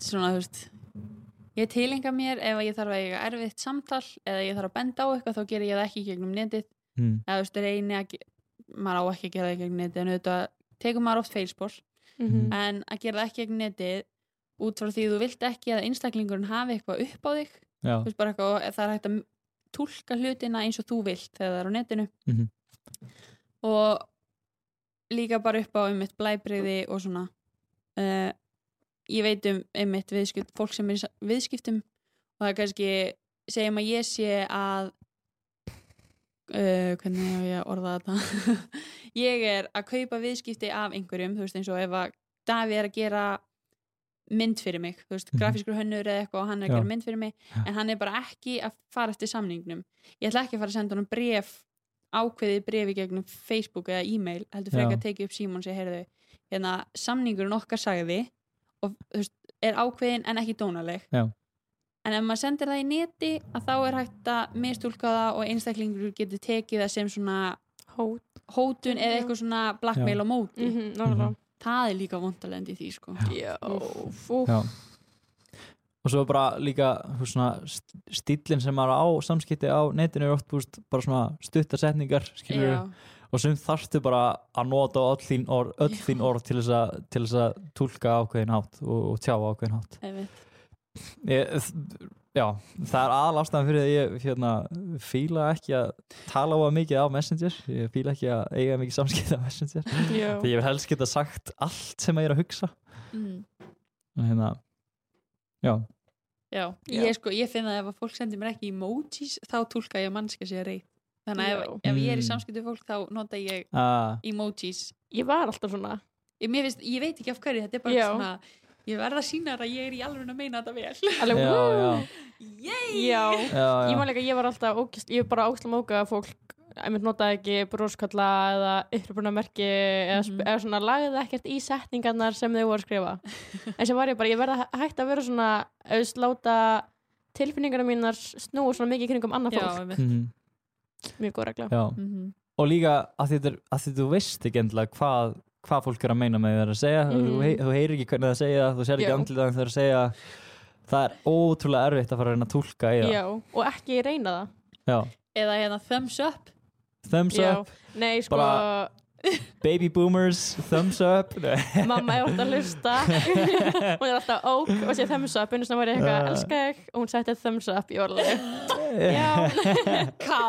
svona þú veist ég tilenga mér ef að ég þarf að eiga erfitt samtal eða ég þarf að benda á eitthvað þá ger ég það ekki gegnum netið. Mm, eða þú veist reyni að maður á ekki að gera það gegnum netið en auðvitað tekur maður oft feilspor Mhm. en að gera það ekki gegnum netið út frá því þú vilt ekki að einstaklingurinn hafi eitthvað upp á þig já, þú veist bara eitthvað það er hægt að tólka hlutina eins og þú vilt þegar það er á netinu. Mhm. og líka bara upp á einmitt blæbriði og svona uh, ég veit um einmitt viðskipt, fólk sem er viðskiptum og það er kannski segjum að ég sé að uh, hvernig hef ég að orða þetta ég er að kaupa viðskipti af einhverjum, þú veist eins og ef að Davi er að gera mynd fyrir mig, þú veist, Mhm. grafískur hönnur eða eitthvað og hann er að Já. gera mynd fyrir mig en hann er bara ekki að fara eftir samningnum ég ætla ekki að fara að senda honum bref ákveðið bref í gegnum Facebook eða e-mail, heldur frekar að tekið upp símón og segja, heyrðu, hérna samningurinn okkar sagði og þú veist, er ákveðin en ekki dónaleg Já. en ef maður sendir það í neti að þá er hægt að mistúlka það og einstaklingur getur tekið það sem svona Hót. hótun eða Já. eitthvað svona blackmail á móti Mhm, nákvæmlega. það er líka vondalendi því sko Já, fú Já. og svo bara líka svona, st- stíllinn sem maður á samskipti á netinu er oft búst, bara svona stuttarsetningar skilur Já, og sem þarftu bara að nota öll þín orð, öll þín orð til þess að, til þess að túlka ákveðin hátt og, og tjá ákveðin hátt. Ég, já, það er aðal ástæðan fyrir að ég hérna, fíla ekki að tala á mikið á Messenger. Ég fíla ekki að eiga mikið samskipti á Messenger. Því ég vil helst geta sagt allt sem ég er að hugsa. Mm. en hérna, já. Já, Já. ég sko, ég finn að ef að fólk sendir mér ekki emojis þá túlka ég að mannska sér reyð þannig að ef, Já. ef ég er í Mm. samskipti við fólk þá nota ég uh, emojis ég var alltaf svona ég, mér finnst, ég veit ekki af hverju, þetta er bara Já. svona ég verða að sína þér að ég er í alveg að meina þetta vel Alveg, já, já! Já, já, ég já. man líka, ég var alltaf ógist, ég var bara ógist móka að fólk ég mynd notaði ekki broskalla eða uppröpunarmerki eða, mm eða svona lagði ekkert í setningarnar sem þau voru að skrifa en sem var ég bara, ég verða hægt að vera svona auðvist láta tilfinningarna mínar snúa svona mikið kringum annað Já, fólk, einmitt. Mhm, mjög góð regla. Já. Mhm. og líka að því, þetta er- að því þú veist ekki endilega hvað, hvað fólk er að meina með það að segja. Mhm. þú, hei, þú heyrir ekki hvernig það segja það, þú sér ekki andlitaðan þegar það segja. Það er ótrúlega erfitt að fara að reyna að túlka í það Já, og ekki reyna það. Já. eða hérna thumbs up. Thumbs Já, up, nei sko Bara- baby boomers thumbs up. Mamma er alltaf að hlusta. Hún er alltaf ók og sé thumbs up. Einu svona var ég eitthvað, Já. elska þig. Og hún setti thumbs up í orðið. Já, ká.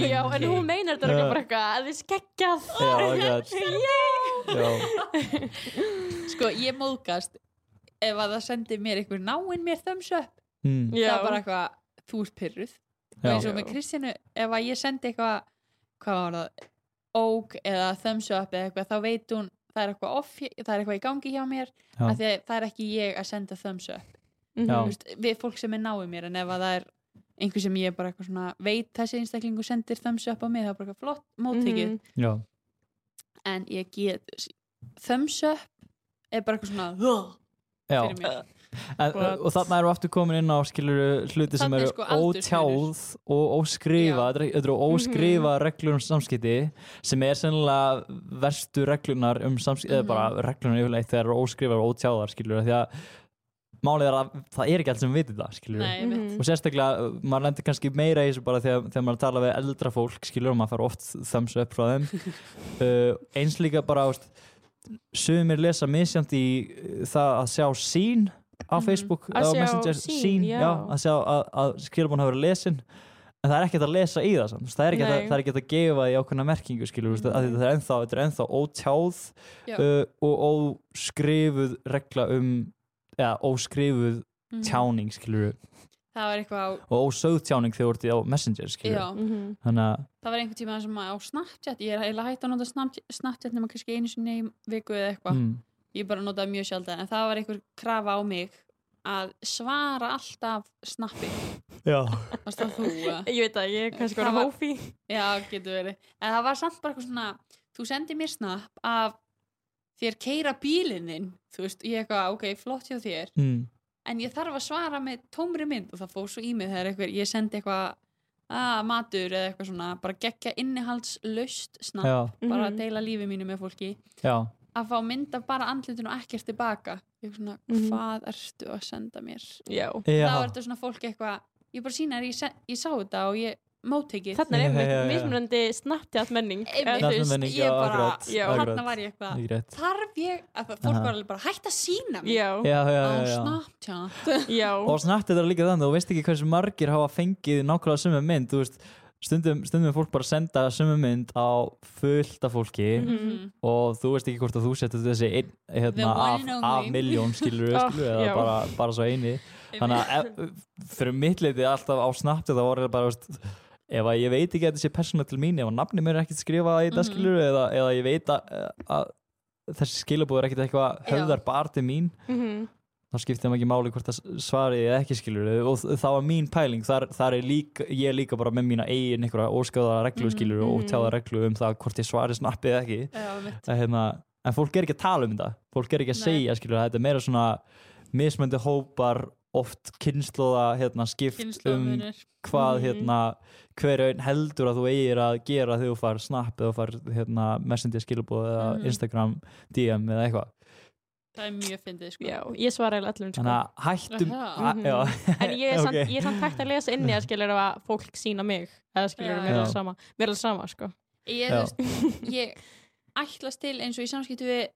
Já, en hún meinar þetta örugglega bara eitthvað að þið skeggjað já, akkurat. já, sko, ég móðgast ef að það sendir mér einhver náinn mér thumbs up. Mm, það er bara eitthvað, þú ert pyrruð og eins og með Kristjánu, ef að ég sendi eitthvað hvað var það, óg eða thumbs up eða eitthvað, þá veit hún það er eitthvað off, það er eitthvað í gangi hjá mér af því að það er ekki ég að senda thumbs up. Já. Þú veist, við fólk sem er náið mér en ef að það er einhver sem ég bara eitthvað svona veit þessi einstaklingu sendir thumbs up á mig það er bara eitthvað flott móttekið Mhm. já, en ég get thumbs up er bara eitthvað svona fyrir mér En, og þarna við aftur komin inn á skilur hluti sem er eru sko ótjáð og óskrifa þetta er- eru óskrifa reglur um samskipti sem er sennilega verstu reglunar um samskipti eða Mhm. bara reglunar yfirleitt þegar eru óskrifar og ótjáðar skilur því að málið er að það er ekki allt sem við vitum það skilur Nei, einmitt. Mhm. og sérstaklega, uh, maður lendir kannski meira í þessu bara þegar, þegar maður tala við eldra fólk skilur og maður fær oft thumbs up frá þeim uh, eins líka bara ást, sumir lesa misjant í uh, það að sjá sín á Mhm. Facebook, Að á sjá Messenger sín, já. já, að sjá að, að skilabón hafa verið lesin en það er ekkert að lesa í það samt, það er ekkert að, það er ekkert að gefa í ákveðna merkingu skilur, mm. að þetta er ennþá, þetta er ennþá ótjáð Já. uh, og óskrifuð regla um eða óskrifuð Mhm. tjáning skilur það var eitthvað á og ósögð tjáning þegar þú ert í á Messenger skilur já, Mhm. þannig að það var einhver tíma sem að á Snapchat ég er eiginlega hægt að nota Snapchat, Snapchat nema kannski einu sinni í viku eða eitthvað mm, ég bara notaði mjög sjálf en það var einhver krafa á mig að svara alltaf snappi. Já, varst það þú? ég veit að ég er kannski Það bara var- hófi já, getur verið. En það var samt bara eitthvað svona þú sendir mér snapp af þér keira bílininn þú veist, ég eitthvað, ok, flott hjá þér. Mm, en ég þarf að svara með tómri mynd og það fór svo í mig þegar eitthvað, ég sendi eitthvað að matur eða eitthvað svona bara gegja innihaldslaust snapp já, bara að Mhm. deila lífi mínu með fólki. Já að fá mynd af bara andlutinu og ekkert tilbaka. Ég er svona, Mhm. hvað ertu að senda mér? Já, þá já, er þetta svona fólk eitthvað ég bara sína þér, ég, ég sá þetta og ég móttekið. Þarna er einmitt mismunandi snapptjátt menning Nafnamenning, ég já, bara, þarna var ég eitthvað. Þarf ég, að fólk var alveg bara hætt að sína mig já, já, já, á já og snart þetta er líka þannig, þú veist ekki hversu margir hafa fengið nákvæmlega sumu mynd þú veist, stundum, stundum er fólk bara senda sumu mynd á fullt af fólki Mhm. og þú veist ekki hvort að þú setur þessi ein, hérna, af, af miljón skilur, Oh, skilur eða bara, bara svo eini þannig að fyrir mitt leiti alltaf á snabbt þetta voru bara veist, ef að ég veit ekki að þetta sé persónulega til mín ef að nafni mér er ekkert skrifað í þetta Mhm. skilur eða, eða ég veit að, að þessi skilabúð er ekkert eitthvað höfðar bara til mín Mhm. Þá skiptir það ekki máli hvort það svari eða ekki skilur og það var mín pæling þar, þar er líka, ég er líka bara með mína eigin einhverja óskjáða reglu Mhm, skilur og mhm. tjáða reglu um það hvort ég svari snappi eða ekki Já, hérna, en fólk er ekki að tala um þetta fólk er ekki að Nei. segja skilur þetta er meira svona mismöndi hópar oft kynnslóða hérna, skipt um hvað Mhm. hérna, hver einn heldur að þú eigir að gera þegar þú far snap eða þú far hérna, messenger skilabóð eða Mhm. Instagram DM eða eitthvað það er mjög fyndið sko. Já, ég svara öllum sko. þannig að hættum að, já, En ég er, samt, ok. ég er samt hægt að lesa inni að skilur að fólk sína mig eða skilur Já, mér er alveg sama. Mér er sama sko. Ég, veist, ég ætlast til eins og í samskiptu við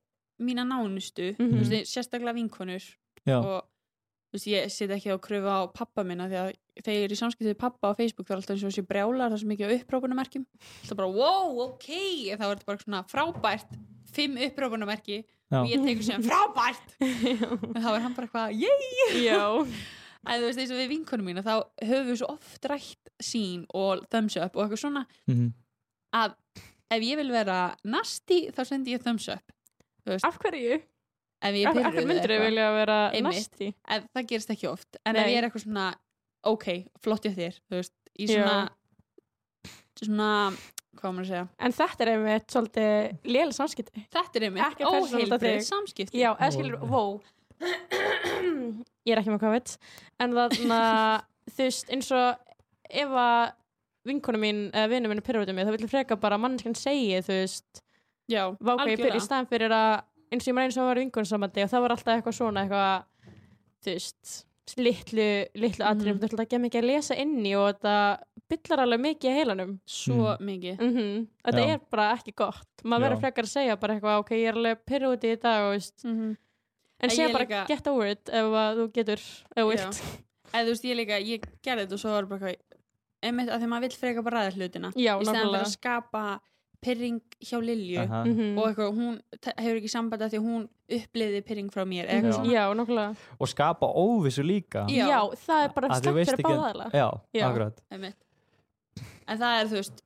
mína nánustu Mhm. þú veist, sérstaklega vinkonur. Já. og þú veist, ég sit ekki á kröfu á pappa minna því að þegar ég er í samskiptu við pappa á Facebook þá er alltaf eins og þessi brjálar það svo mikið á upprópunamerkjum það bara wow, ok, þá er þetta bara svona frábært fimm upprópunamerki Já. og ég tekur sem frábært en þá er hann bara eitthvað, yey Já, en þú veist, eins og við vinkonum mína þá höfum við svo oft rætt sín og thumbs up og eitthvað svona Mhm. að ef ég vil vera nasty þá sendi ég thumbs up af hverju? ef ég Af er af hverju þau eitthvað. vilja vera ef það gerist ekki oft en ef Nei. ég er eitthvað svona ok, flott ég þér þú veist, í svona svona, hvað maður að segja? En þetta er einmitt svolítið lélega samskipti. Þetta er einmitt Ekki persónulegt á óheilbrið þig. samskipti. Já, eða skilur, wow Ég er ekki með COVID En þannig að þú veist eins og ef að vinkonu mín eða vinnu mín er pyrrútið mig þá vil ég freka bara að manneskjan segi þú veist já váka ég pyrr í staðan fyrir að eins og ég maður eins og var vinkonu samandi og það var alltaf eitthvað svona eitthvað þú veist litlu, litlu atriðum, Mhm. þú ætla ekki mikið að lesa inn í og þetta byllar alveg mikið í heilanum svo mikið mm þetta Já. er bara ekki gott maður verður frekar að segja bara eitthvað ok, ég er alveg pyrrútið í dag og veist mm -hmm. En segja bara líka- get over it ef að þú getur, ef þú vilt. eða þú veist, ég líka, ég gerði þetta og svo var bara eitthvað einmitt að því maður vill freka bara ræða hlutina Já, í stæðan fyrir nákvæmlega. að skapa pyrring hjá Lilju Aha. Mhm. og eitthvað, hún hefur ekki samband að því hún uppliði pyrring frá mér eitthvað svona Já, nákvæmlega. og skapa óvissu líka Já. Já. það er bara veist fyrir ekki- báða aðla. já, Já. akkurat einmitt. en það er þú veist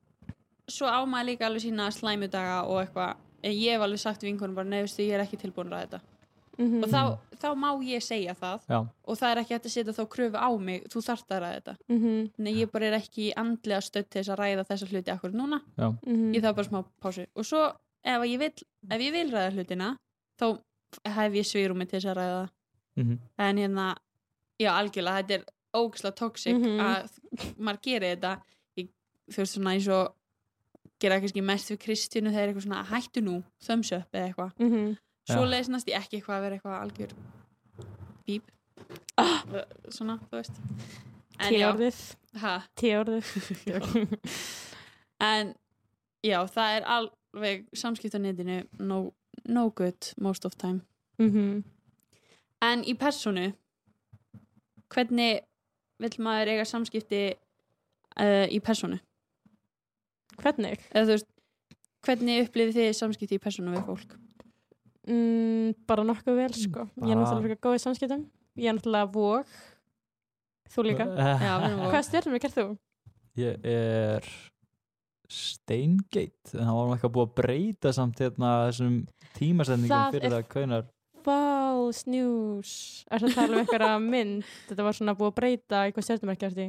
svo á maður líka alveg sína slæmudaga og eitthvað, en ég hef alveg sagt vinkunum bara, nei, veistu, ég er ekki tilbúin að ræða þetta Mhm. og þá, þá má ég segja það já, og það er ekki hægt að setja þá kröfu á mig þú þarft að ræða þetta Mhm. Nei, ég bara er ekki andlega stödd til þess að ræða þessa hluti akkur núna Mhm. ég þarf bara smá pásu og svo ef ég vil, ef ég vil ræða hlutina þá hef ég svigrúmi til þess að ræða það. Mhm. en hérna, já algjörlega þetta er ógislega toxic Mhm. að maður gerir þetta ég, þú veist svona eins og gera kannski mest við Kristjánu þegar eitthvað svona hættu nú, thumbs up eða eitthvað Mhm. Svo leysnast ég ekki eitthvað að vera eitthvað algjör bíp Ah. svona, þú veist Tíorðið. Tíorðið. en já, það er alveg samskipt á netinu no, no good most of time Mhm. en í personu hvernig vill maður eiga samskipti uh, í personu Hvernig? eða veist hvernig upplifið þið samskipti í personu við fólk Mm, bara nokkuð vel, sko. Ég er Bara- náttúrulega fyrir góð í samskiptum. Ég er náttúrulega vóg. Þú líka. já, Hvað stjórnum er þú? ég er Steingate en það var eitthvað búið að breyta samt hérna þessum tímasendingum Það fyrir er- það hvenar False news. Er það að tala um einhverja mynd? Þetta var svona búið að breyta í hvað stjórnum er gert í.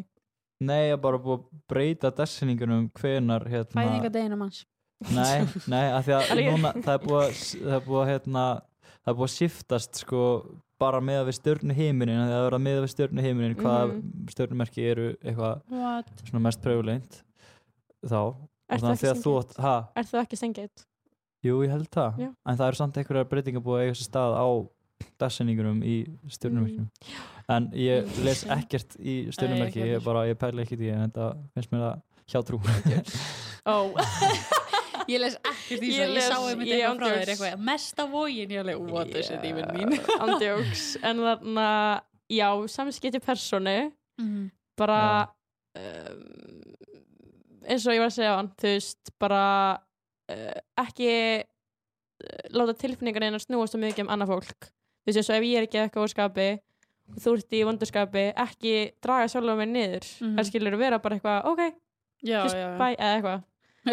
nei, ég bara búið að breyta dessinningunum hvenar hérna fæðingadegina manns Nei, nei, af því að núna það er búið að, það er búið að hérna, það er búið að shiftast sko bara með við stjörnu heiminin það er að með við stjörnu heiminin hvaða Mhm. stjörnumerki eru eitthvað mest pröfuleint þá. Og Ert þú þannig að ekki því að þú átt, ha, Er þú ekki stengið? jú ég held það. Já. en það eru samt einhverjar breytingar búið að eiga sér stað á dessinningunum í stjörnumerkjum. En ég les ekkert í ekki ég, bara, ég pæla ekki í því en þetta finnst mér það hjátrú Ó. ég les ekkert í Ég svo, ég sá einmitt ég eitthvað frá þér eitthvað, mesta vógin, ég alveg, what is it even mean Andjóks. En þarna, já, samskipti personu. Mhm. bara um, eins og ég var að segja á hann þú veist, bara uh, ekki uh, láta tilfinningar einu snúast svo mikið um annað fólk þú veist, eins og ef ég er ekki eitthvað úr skapi og þú ert í vondurskapi ekki draga sjálf mig niður mm Mhm. -hmm. skilur vera bara eitthvað, ok, just bye eða eitthvað,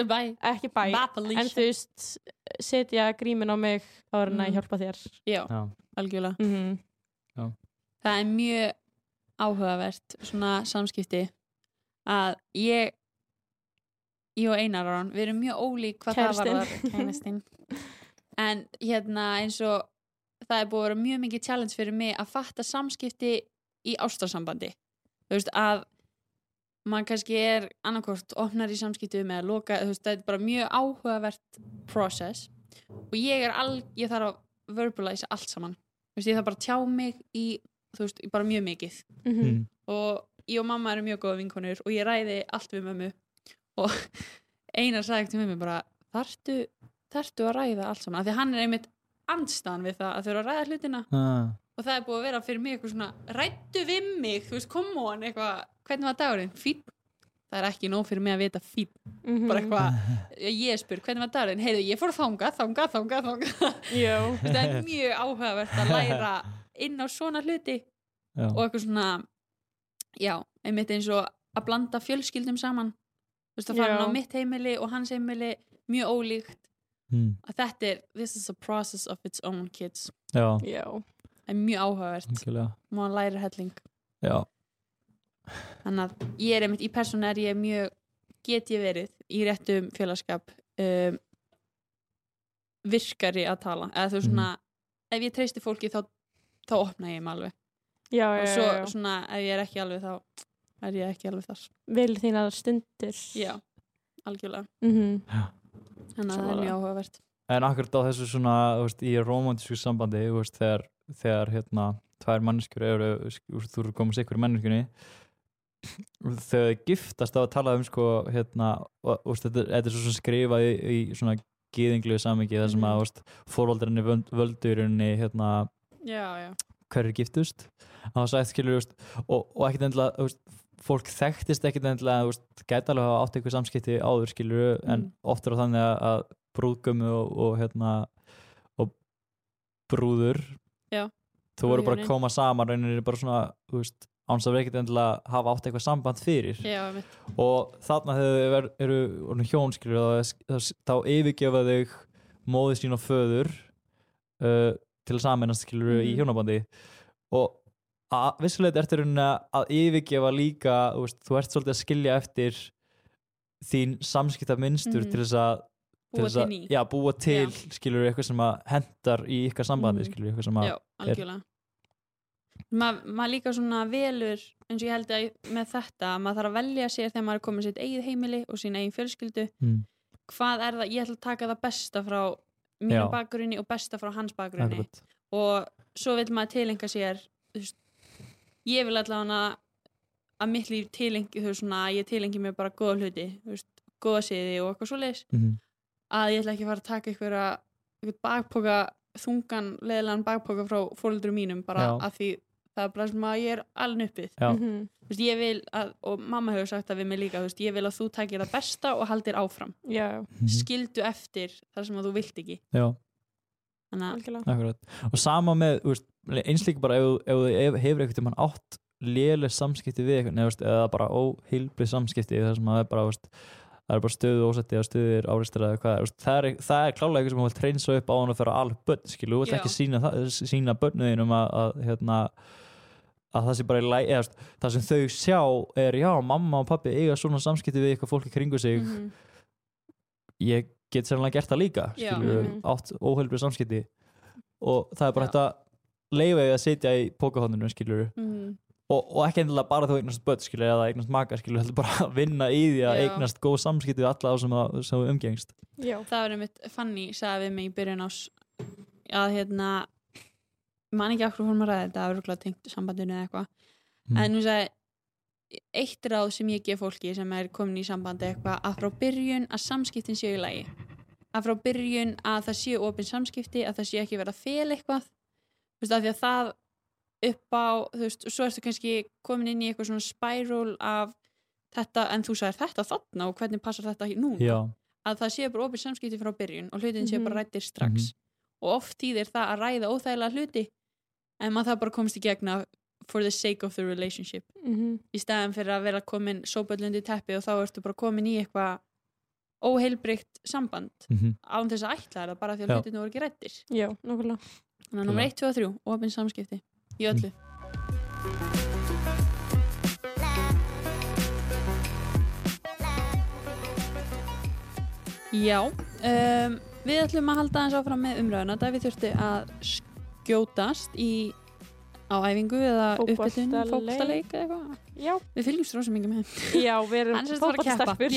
bye ekki Felicia. en þú veist, setja grímin á mig áður en að Mhm. hjálpa þér. Já, Já. algjörlega. Mm það er mjög áhugavert svona samskipti að ég ég og Einar Aron, við erum mjög ólík hvað Kærastinn. það var kænastinn en hérna eins og það er búið að vera mjög mikið challenge fyrir mig að fatta samskipti í ástarsambandi. Þú veist að maður kannski er annarkort opnar í samskiptum eða loka, þú veist, það er bara mjög áhugavert process. Og ég er all, ég þarf að verbalisa allt saman, þú veist, ég þarf bara að tjá mig í, þú veist, bara mjög mikið. Mhm. Mm. og ég og mamma erum mjög góða vinkonur og ég ræði allt við mömmu. Og einar sagði til mömmu bara þarftu, þarftu að ræða allt saman? Af því hann er einmitt andstaðan við það að þurfa að ræða hlutina. Ah. og það er búið að vera fyrir mig eitthvað svona rættu við mig, þú veist, come on eitthvað, hvernig var dagurinn, fín það er ekki nóg fyrir mig að vita fín Mhm. bara eitthvað, ég spyr, hvernig var dagurinn? Heyrðu, ég fór þangað Já. Þú veist, það er mjög áhugavert að læra inn á svona hluti Já. og eitthvað svona já, einmitt eins og að blanda fjölskyldum saman. Þú veist að fara á mitt heimili og hans heimili mjög ólíkt. Mm. að þetta er, this is a process of its own kids. Já, Já. það er mjög áhugavert, maður lærir helling. Já, þannig að ég er einmitt í persónu er ég mjög get ég verið í réttum félagskap um, virkari að tala. Eða þú veist svona, ef ég treysti fólki þá, þá opna ég mig alveg. Já, og já, svo já, já. svona ef ég er ekki alveg þá er ég ekki alveg þar. Vil þína stundir. já, algjörlega. Mhm. þannig að það er mjög áhugavert. En akkurat á þessu svona, þú veist, í romantísku sambandi, þú veist, þegar, þegar hérna, tvær manneskjur eru, þú veist, þú eru komast ykkur í manneskjunni þegar þau giftast á að tala um sko, hérna, og, og þetta, þetta er svo sem skrifað í, í svona gýðinglu samingi þar sem að, Mhm. þú veist, fórvaldarinni völdurinn hérna, hverju giftust sagði skilur veist, og, og ekkert endilega fólk þekktist ekkert endilega gæti alveg að hafa átt eitthvað samskipti áður skilur en Mm. oft er það þannig að, að brúðgömmu og, og hérna og brúður Já. þú voru bara að koma saman rauninni bara svona þú veist, áns að ekkert endilega hafa átt eitthvað samband fyrir já, og þarna þegar þau eru orðin hjón skilur þá, þá, yfirgefa þau móðið sín og föður uh, til að samennast skilur í Mhm. hjónabandi og að vissulega ertu að yfirgefa líka þú, veist, þú ert svolítið að skilja eftir þín samskipta minnstur Mhm. til þess að búa til að, ný já, búa til skilur eitthvað sem að hendar í ykkar sambandi Mhm. skilur eitthvað sem að maður líka svona velur eins og ég held að með þetta að maður þarf að velja sér þegar maður er komið sitt eigið heimili og sín eigin fjölskyldu mm, hvað er það, ég ætla að taka það besta frá mínu Já. bakgrunni og besta frá hans bakgrunni akkurat. og svo vil maður tilenga sér veist, ég vil allavega að mitt líf tilengi þú veist svona að ég tilengi mér bara góða hluti veist, góða siði og eitthvað svo leis Mhm. að ég ætla ekki að fara að taka einhverja bakpoka þungan leðilegan bakpoka frá fólöldur mínum bara Já. að því það er bara sem að ég er alveg uppið. Mhm. Þú veist, ég vil að, og mamma hefur sagt það við mig líka veist, ég vil að þú takir það besta og haldir áfram Já, Mhm. skildu eftir þar sem að þú vilt ekki já þannig að algjörlega. Akkurat. og sama með þú veist, eins líka bara ef, þú- ef þú ef- hefur einhvern tímann átt léleg samskipti við eitthvað eða, eða bara óheilbrið samskipti þar sem að það er bara, veist, það er bara stöðu ósætti eða stöður áristir eða hvað það, er, það er klálega eitthvað sem þú vilt reynsa upp á hann að fyrir alveg börn, skilu, þú vilt ekki sína, sína börnuðinum að, að, hérna, að það sé bara í læg eða, það sem þau sjá er já, mamma og pappi eiga svona samskipti við eitthvað fólki kringu sig Mhm. ég get sérlega gert það líka Já. skilur, Mhm. átt óheilbrið samskipti og það er bara Já. hægt að sitja í pókahóndinu skilur Mhm. og, og ekki endilega bara þú eignast börn skilur eða eignast maka skilur heldur bara að vinna í því að Já. eignast góð samskipti við alla þá sem, að, sem þú umgengst Já. það var einmitt Fanny sagði við mig í byrjun ás að hérna man ekki okkur fórum að ræða þetta örgulega tengt sambandinu eða eitthvað. Mm. en hún sagði eitt ráð sem ég gef fólki sem er komin í sambandi eitthvað að frá byrjun að samskiptin séu í lagi. Að frá byrjun að það séu opin samskipti að það séu ekki verið að fel eitthvað. Þú veist af því að það upp á þú veist og svo ertu kannski komin inn í eitthvað svona spiral af þetta en þú sagðir þetta þarna og hvernig passar þetta núna? Já, að það séu bara opið samskipti frá byrjun og hlutin séu Mhm. bara rættir strax og oft þýðir það að ræða óþægilega hluti en maður það bara komst í gegna for the sake of the relationship. Mhm. í staðan fyrir að vera komin sópöldlundi teppi og þá ertu bara komin í eitthvað óheilbrygt samband. Mm án þess að ætla það bara því að hlutinu voru ekki rættir Já, nokkulega. þannig að nummer 1, 2 og 3, opin samskipti í öllu. Já um, við ætlum að halda aðeins áfram með umræðuna. Það við þurftu að skjótast í á æfingu eða uppbytun, fótboltaleik eða eitthvað. Já, við fylgjumst rosa mikið með já, við erum fara fótboltastelpur.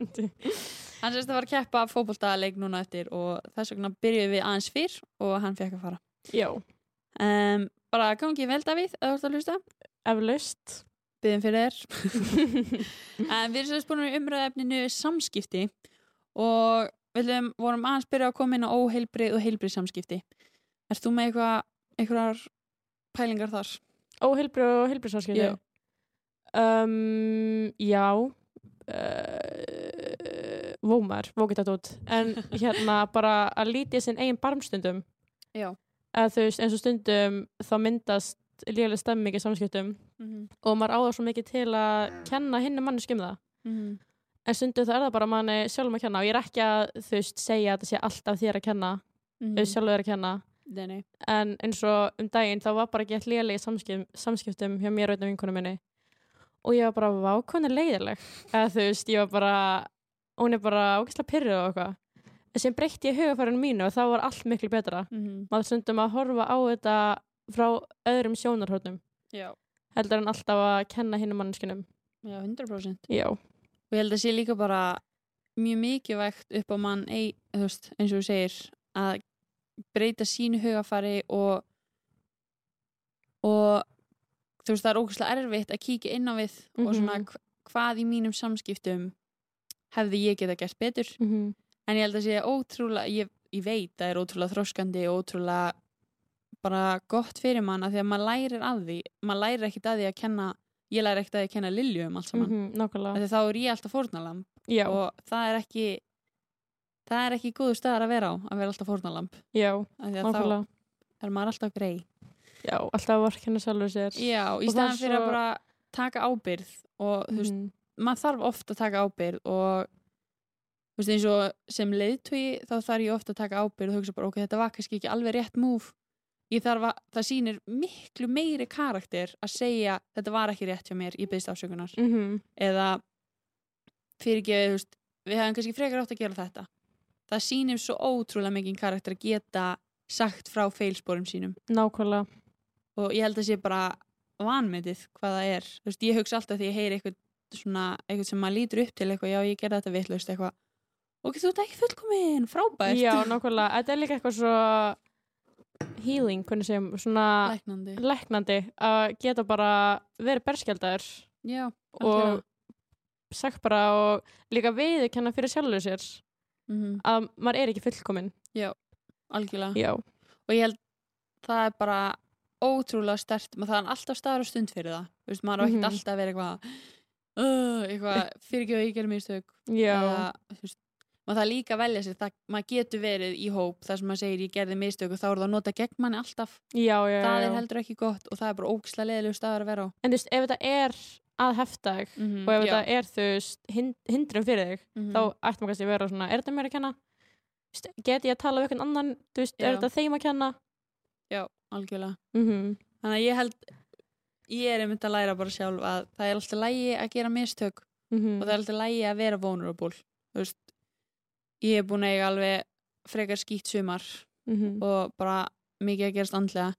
hann sérst að var að keppa fótboltaleik núna eftir og þess vegna byrjuðum við aðeins fyrr og hann fekk að fara. Já, um, bara gangi vel Davíð eða þú ert að hlusta. Eflaust. byggðum fyrir þér. Við erum sérst búin í umræðefninu samskipti og við vorum aðeins byrja að koma inn á óheilbrið og heilbrið samskipti Erst þú með eitthvað, einhverjar pælingar þar? Óheilbrið og heilbriðsarskipti. Já. Um, já. Uh, vómar, vókitat út. En hérna bara að lítið sinn eigin barmstundum. Já. Eða þú veist, eins og stundum þá myndast lélega stemming í samskiptum Mm -hmm. og maður áður svo mikið til að kenna hinni manni um það. En stundum það er það bara manni sjálfum að kenna og ég er ekki að þú veist segja að það sé alltaf þér að kenna, mm. sjálfur að kenna. Nei, nei. en eins og um daginn þá var bara ekki lélega í samskiptum, samskiptum hjá mér og einn af vinkunum minni og ég var bara vákvæmni leiðileg eða þú veist, ég var bara hún er bara ógæslega pyrrið og eitthvað en sem breytti ég hugafærinu mínu og þá var allt miklu betra Mm maður stundum að horfa á þetta frá öðrum sjónarhóttnum Já. heldur en alltaf að kenna hinn mannskinum Já, 100%. já, Og ég held að sé líka bara mjög mikilvægt upp á mann ei, veist, eins og þú segir að breyta sínu hugafari og og þú veist það er ógæslega erfitt að kíkja inn á við og svona Mhm. hv- hvað í mínum samskiptum hefði ég geta gert betur. Mm en ég held að sé ótrúlega ég, ég veit að það er ótrúlega þroskandi og ótrúlega bara gott fyrir mann að því að maður lærir að því. Maður lærir ekkit að því að kenna ég lærir ekkit að að kenna Lilju um allt saman. Mm nákvæmlega. Þá er ég alltaf fórnalamb já, og það er ekki það er ekki góðu staðar að vera á að vera alltaf fórnalamb þá er maður alltaf grei já, alltaf að vorkenna sjálfur sér. Já, í staðan fyrir svo- að bara taka ábyrð og þú veist, Mhm. maður þarf ofta að taka ábyrð og þú veist eins og sem leiðtogi þá þarf ég ofta að taka ábyrð og hugsa bara ok, þetta var kannski ekki alveg rétt múf ég þarf að, það sýnir miklu meiri karakter að segja þetta var ekki rétt hjá mér, ég byggðist ásökunar Mhm. eða fyrirgefið, þú veist, við hefum kannski frekar átt að gera þetta. Það sýnir svo ótrúlega mikið karakter að geta sagt frá feilsporum sínum. Nákvæmlega. Og ég held að sé bara vanmetið hvað það er. Þú veist, ég hugsa alltaf því ég heyri eitthvað svona, eitthvað sem maður lítur upp til eitthvað, já ég gerði þetta vitlaust eitthvað ok, þú ert ekki fullkomin, frábært. Já, nákvæmlega. Þetta er líka eitthvað svo healing, hvernig segjum, svona læknandi. læknandi að geta bara verið berskjaldar já, og sagt bara og líka viðurkenna fyrir sjálfur sér mm að maður er ekki fullkominn. algjörlega. Já, og ég held það er bara ótrúlega stert maður það er alltaf staður og stund fyrir það. Þú veist, maður á ekkert Mhm. alltaf að vera eitthvað uh, eitthvað fyrirgjöðu ég gerir mistök. Já, eða, þú veist, maður það líka velja sér það, maður getur verið í hóp þar sem maður segir ég gerði mistök og þá er það að nota gegn manni alltaf já, já. það já. er heldur ekki gott og það er bara ógislega leðilegu staður að vera á En þú veist, ef þetta er að hefta þig mm og ef þetta er, þú veist, hind, hindrun fyrir þig, Mhm. þá ættum maður kannski að vera svona, er þetta mér að kenna? Get ég að tala við einhvern annan, þú veist, er þetta þeim að kenna? já, algjörlega Mm þannig að ég held ég er einmitt að læra bara sjálf að það er alltaf lægi að gera mistök Mhm. og það er alltaf lægi að vera vulnerable þú veist ég er búin að eiga alveg frekar skýtt sumar Mhm. og bara mikið að gerast andlega.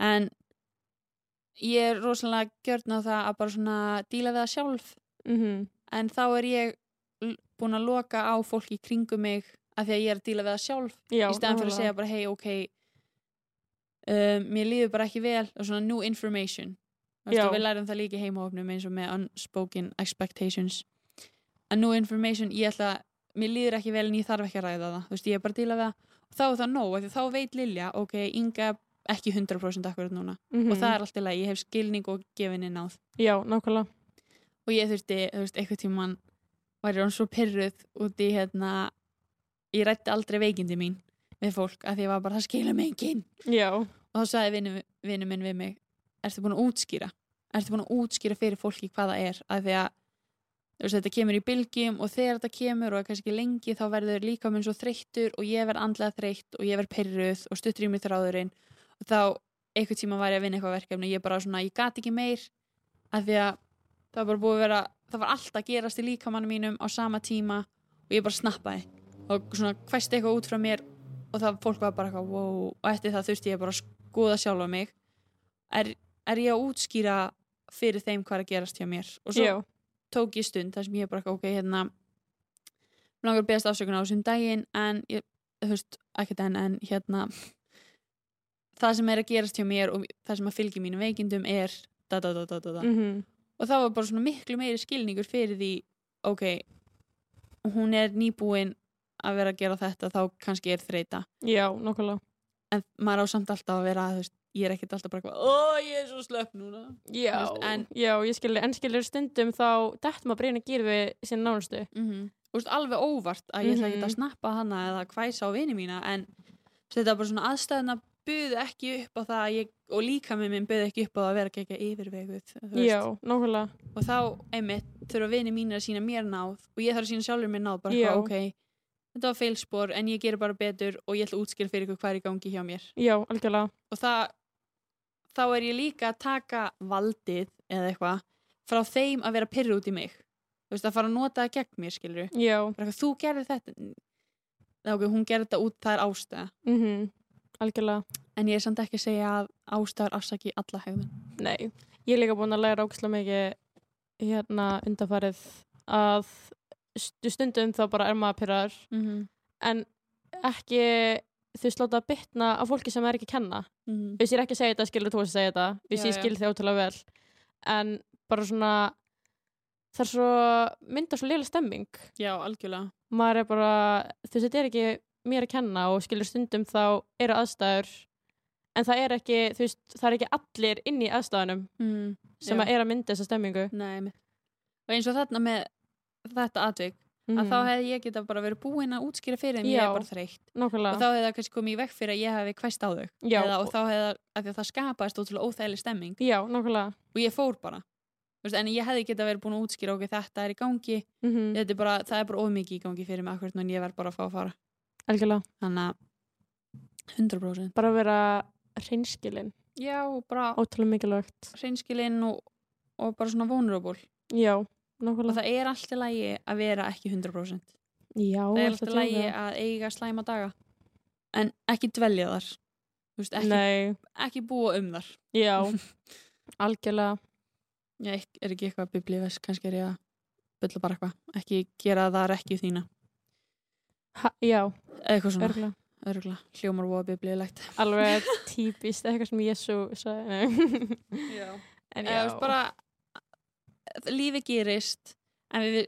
En ég er rosalega gjörn á það að bara svona díla það sjálf. Mhm. en þá er ég búin að loka á fólk í kringum mig af því að ég er að díla það sjálf. Já, í stæðan fyrir að segja bara hei ok um, mér líður bara ekki vel. Og svona new information. Og við lærum það líka í heimahofnum eins og með unspoken expectations. A new information ég ætla, mér líður ekki vel en ég þarf ekki að ræða það. Þú veist, ég er bara að díla við það. Og þá er það nóg, af því þá veit Lilja ok, Inga ekki 100% akkurat núna. Mhm. og það er alltaf leið, ég hef skilning og gefinni náð Já, nákvæmlega. og ég þurfti, þú veist, eitthvað tíman var ég hann svo pyrruð út í hérna ég rætti aldrei veikindi mín við fólk að því ég var bara, það skilur mig enginn. Já, og þá sagði vinnu, vinnu minn við mig ertu búin að útskýra? Ertu búin að útskýra fyrir fólki hvað það er? Að því að veist, þetta kemur í bylgjum og þegar þetta kemur og kannski lengi þá verður líka minn svo þreyttur og ég verð andlega þreytt og ég verð pyrruð og stuttur í mig þráðurinn. Og þá einhvern tíma var ég að vinna eitthvað verkefni ég bara svona, ég gat ekki meir að því að það var búið að vera það var alltaf að gerast í líkamannu mínum á sama tíma og ég bara snappaði og svona hvæsti eitthvað út frá mér og það fólk var bara eitthvað wow og eftir það þurfti ég bara að skoða sjálfa mig. Er, er ég að útskýra fyrir þeim hvað er að gerast hjá mér? Og svo já, tók ég stund þar sem ég bara ok, hérna mig langar að beðast afsökun á þessum daginn en ég, þú veist, ekkert enn en hérna það sem er að gerast hjá mér og það sem að fylgja mínum veikindum er da da da da da, da. mhm, og þá var bara svona miklu meiri skilningur fyrir því ok, hún er nýbúin að vera að gera þetta þá kannski er þreita já, nokkulega en maður á samt alltaf að vera þú veist, ég er ekkert alltaf bara eitthvað, ó ég er svo slöpp núna. Já, veist, en- já, ég skilur, en skilur stundum þá dætt maður breyna gýr við sín nánustu. Mm Þú veist, alveg óvart að ég ætla ekki Mhm. að snappa hana eða hvæsa á vini mína en þetta var bara svona aðstæðina buðu ekki upp á það að ég, og líka með minn buðu ekki upp á það að vera ekki yfirveguð. Já, nokkulega og þá einmitt þurfa vini mínir að sína mér náð og ég þarf að sína sjálfur mér náð bara eitthvað, ok, þetta var feilspor en ég gerir bara betur og ég ætla að útskýra fyrir hvað er í gangi hjá mér. Já, algjörlega. Og það þá er ég líka að taka valdið eða eitthvað frá þeim að vera pyrru út í mig. Þú veist, að fara að nota það gegn mér, skilur eitthvað, þú gerði þetta. Nei, ok, hún gerði þetta út, það er ástæða. Mhm, algjörlega. En ég er samt ekki að segja að ástæður afsaki alla hegðun. Nei, ég er líka búin að læra ógæslega mikið hérna undarfarið að stu- stundum þá bara er maður pyrrar mm -hmm. en ekki þú slóta að bytna á fólki sem er ekki að kenna. Mm Viss ég er ekki að segja þetta, skilur þú að segja þetta. Viss Já, ég skil þig ótrúlega vel. En bara svona Það er svo myndar svo lélega stemming. Já, algjörlega. Maður er bara, þú veist, þetta er ekki mér að kenna og skilur stundum þá eru aðstæður En það er ekki, þú veist, það er ekki allir inn í aðstæðunum mm. sem að er að mynda þessa stemmingu. Nei, og eins og þarna með þetta atvik að þá hefði ég geta bara verið búin að útskýra fyrir þeim ég Mhm. Er bara þreytt. og Nákvæmlega, þá hefði það kannski komið í vekk fyrir að ég hefði kvæst á þau. Eða, og þá hefði það, það skapaðist ótrúlega óþægileg stemming. Já, og ég fór bara. Þú veist, en ég hefði geta verið búin að útskýra ok, þetta er í gangi. Mm þetta er bara, það er bara ómikið í gangi fyrir mig akkurat en ég verð bara að fá að fara. Algjörlega, þannig að 100% bara að vera og bara ótrúlega mikilvægt. hreinskilinn og, og bara svona vulnerable. Já, og nákvæmlega það er alltaf lægi að vera ekki 100% Já, það er alltaf lægi að eiga slæma daga. En ekki dvelja þar. Veist, ekki, ekki búa um þar. Já, algjörlega. Ég er ekki eitthvað biblífes kannski er ég að bylla bara eitthvað. Ekki gera það ekki þína. Ha, Já, eitthvað svona, örgulega örgla, hljómar voða biblíulegt. Alveg típist, eitthvað sem Jésu sagði. Já. En þú veist, bara lífi gerist en við,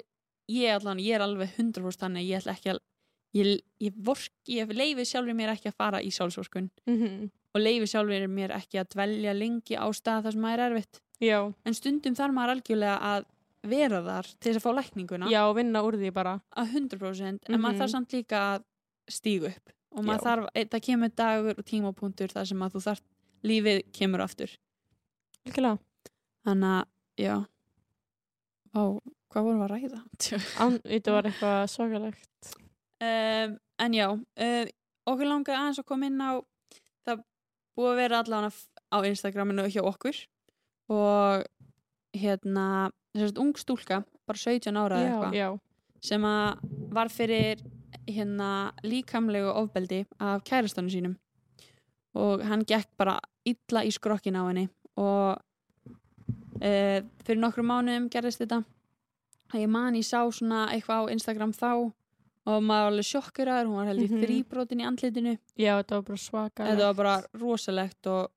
ég allan, ég er alveg 100% þannig, ég ætla ekki að ég, ég, vork, ég leifi sjálfur mér ekki að fara í sjálfsvorkun. Mhm. og leifi sjálfur mér ekki að dvelja lengi á stað þar sem maður er erfitt. Já, en stundum þarf maður algjörlega að vera þar til þess að fá lækninguna. Já, vinna úr því bara. Að 100% en maður Mhm. þarf samt líka að stígu upp. Og maður Já. þarf, e, það kemur dagur og tímapunktur þar sem að þú þarf lífið kemur aftur. Þannig að, já Vá, hvað vorum við að ræða? Þetta var eitthvað svakalegt. Um, en já uh, okkur langar aðeins að koma inn á það búið að vera allan á Instagraminu hjá okkur. Og hérna þessast ung stúlka, bara 17 ára Já, eitthvað já, sem að var fyrir hérna líkamlegu ofbeldi af kærastanum sínum. Og hann gekk bara illa í skrokkin á henni og e, fyrir nokkrum mánuðum gerðist þetta. Að ég man ég sá svona eitthvað á Instagram þá og maður var alveg sjokkuraður, hún var heldur mm Mhm. þrýbrotin í andlitinu. Já, þetta var bara svakalegt þetta var bara rosalegt og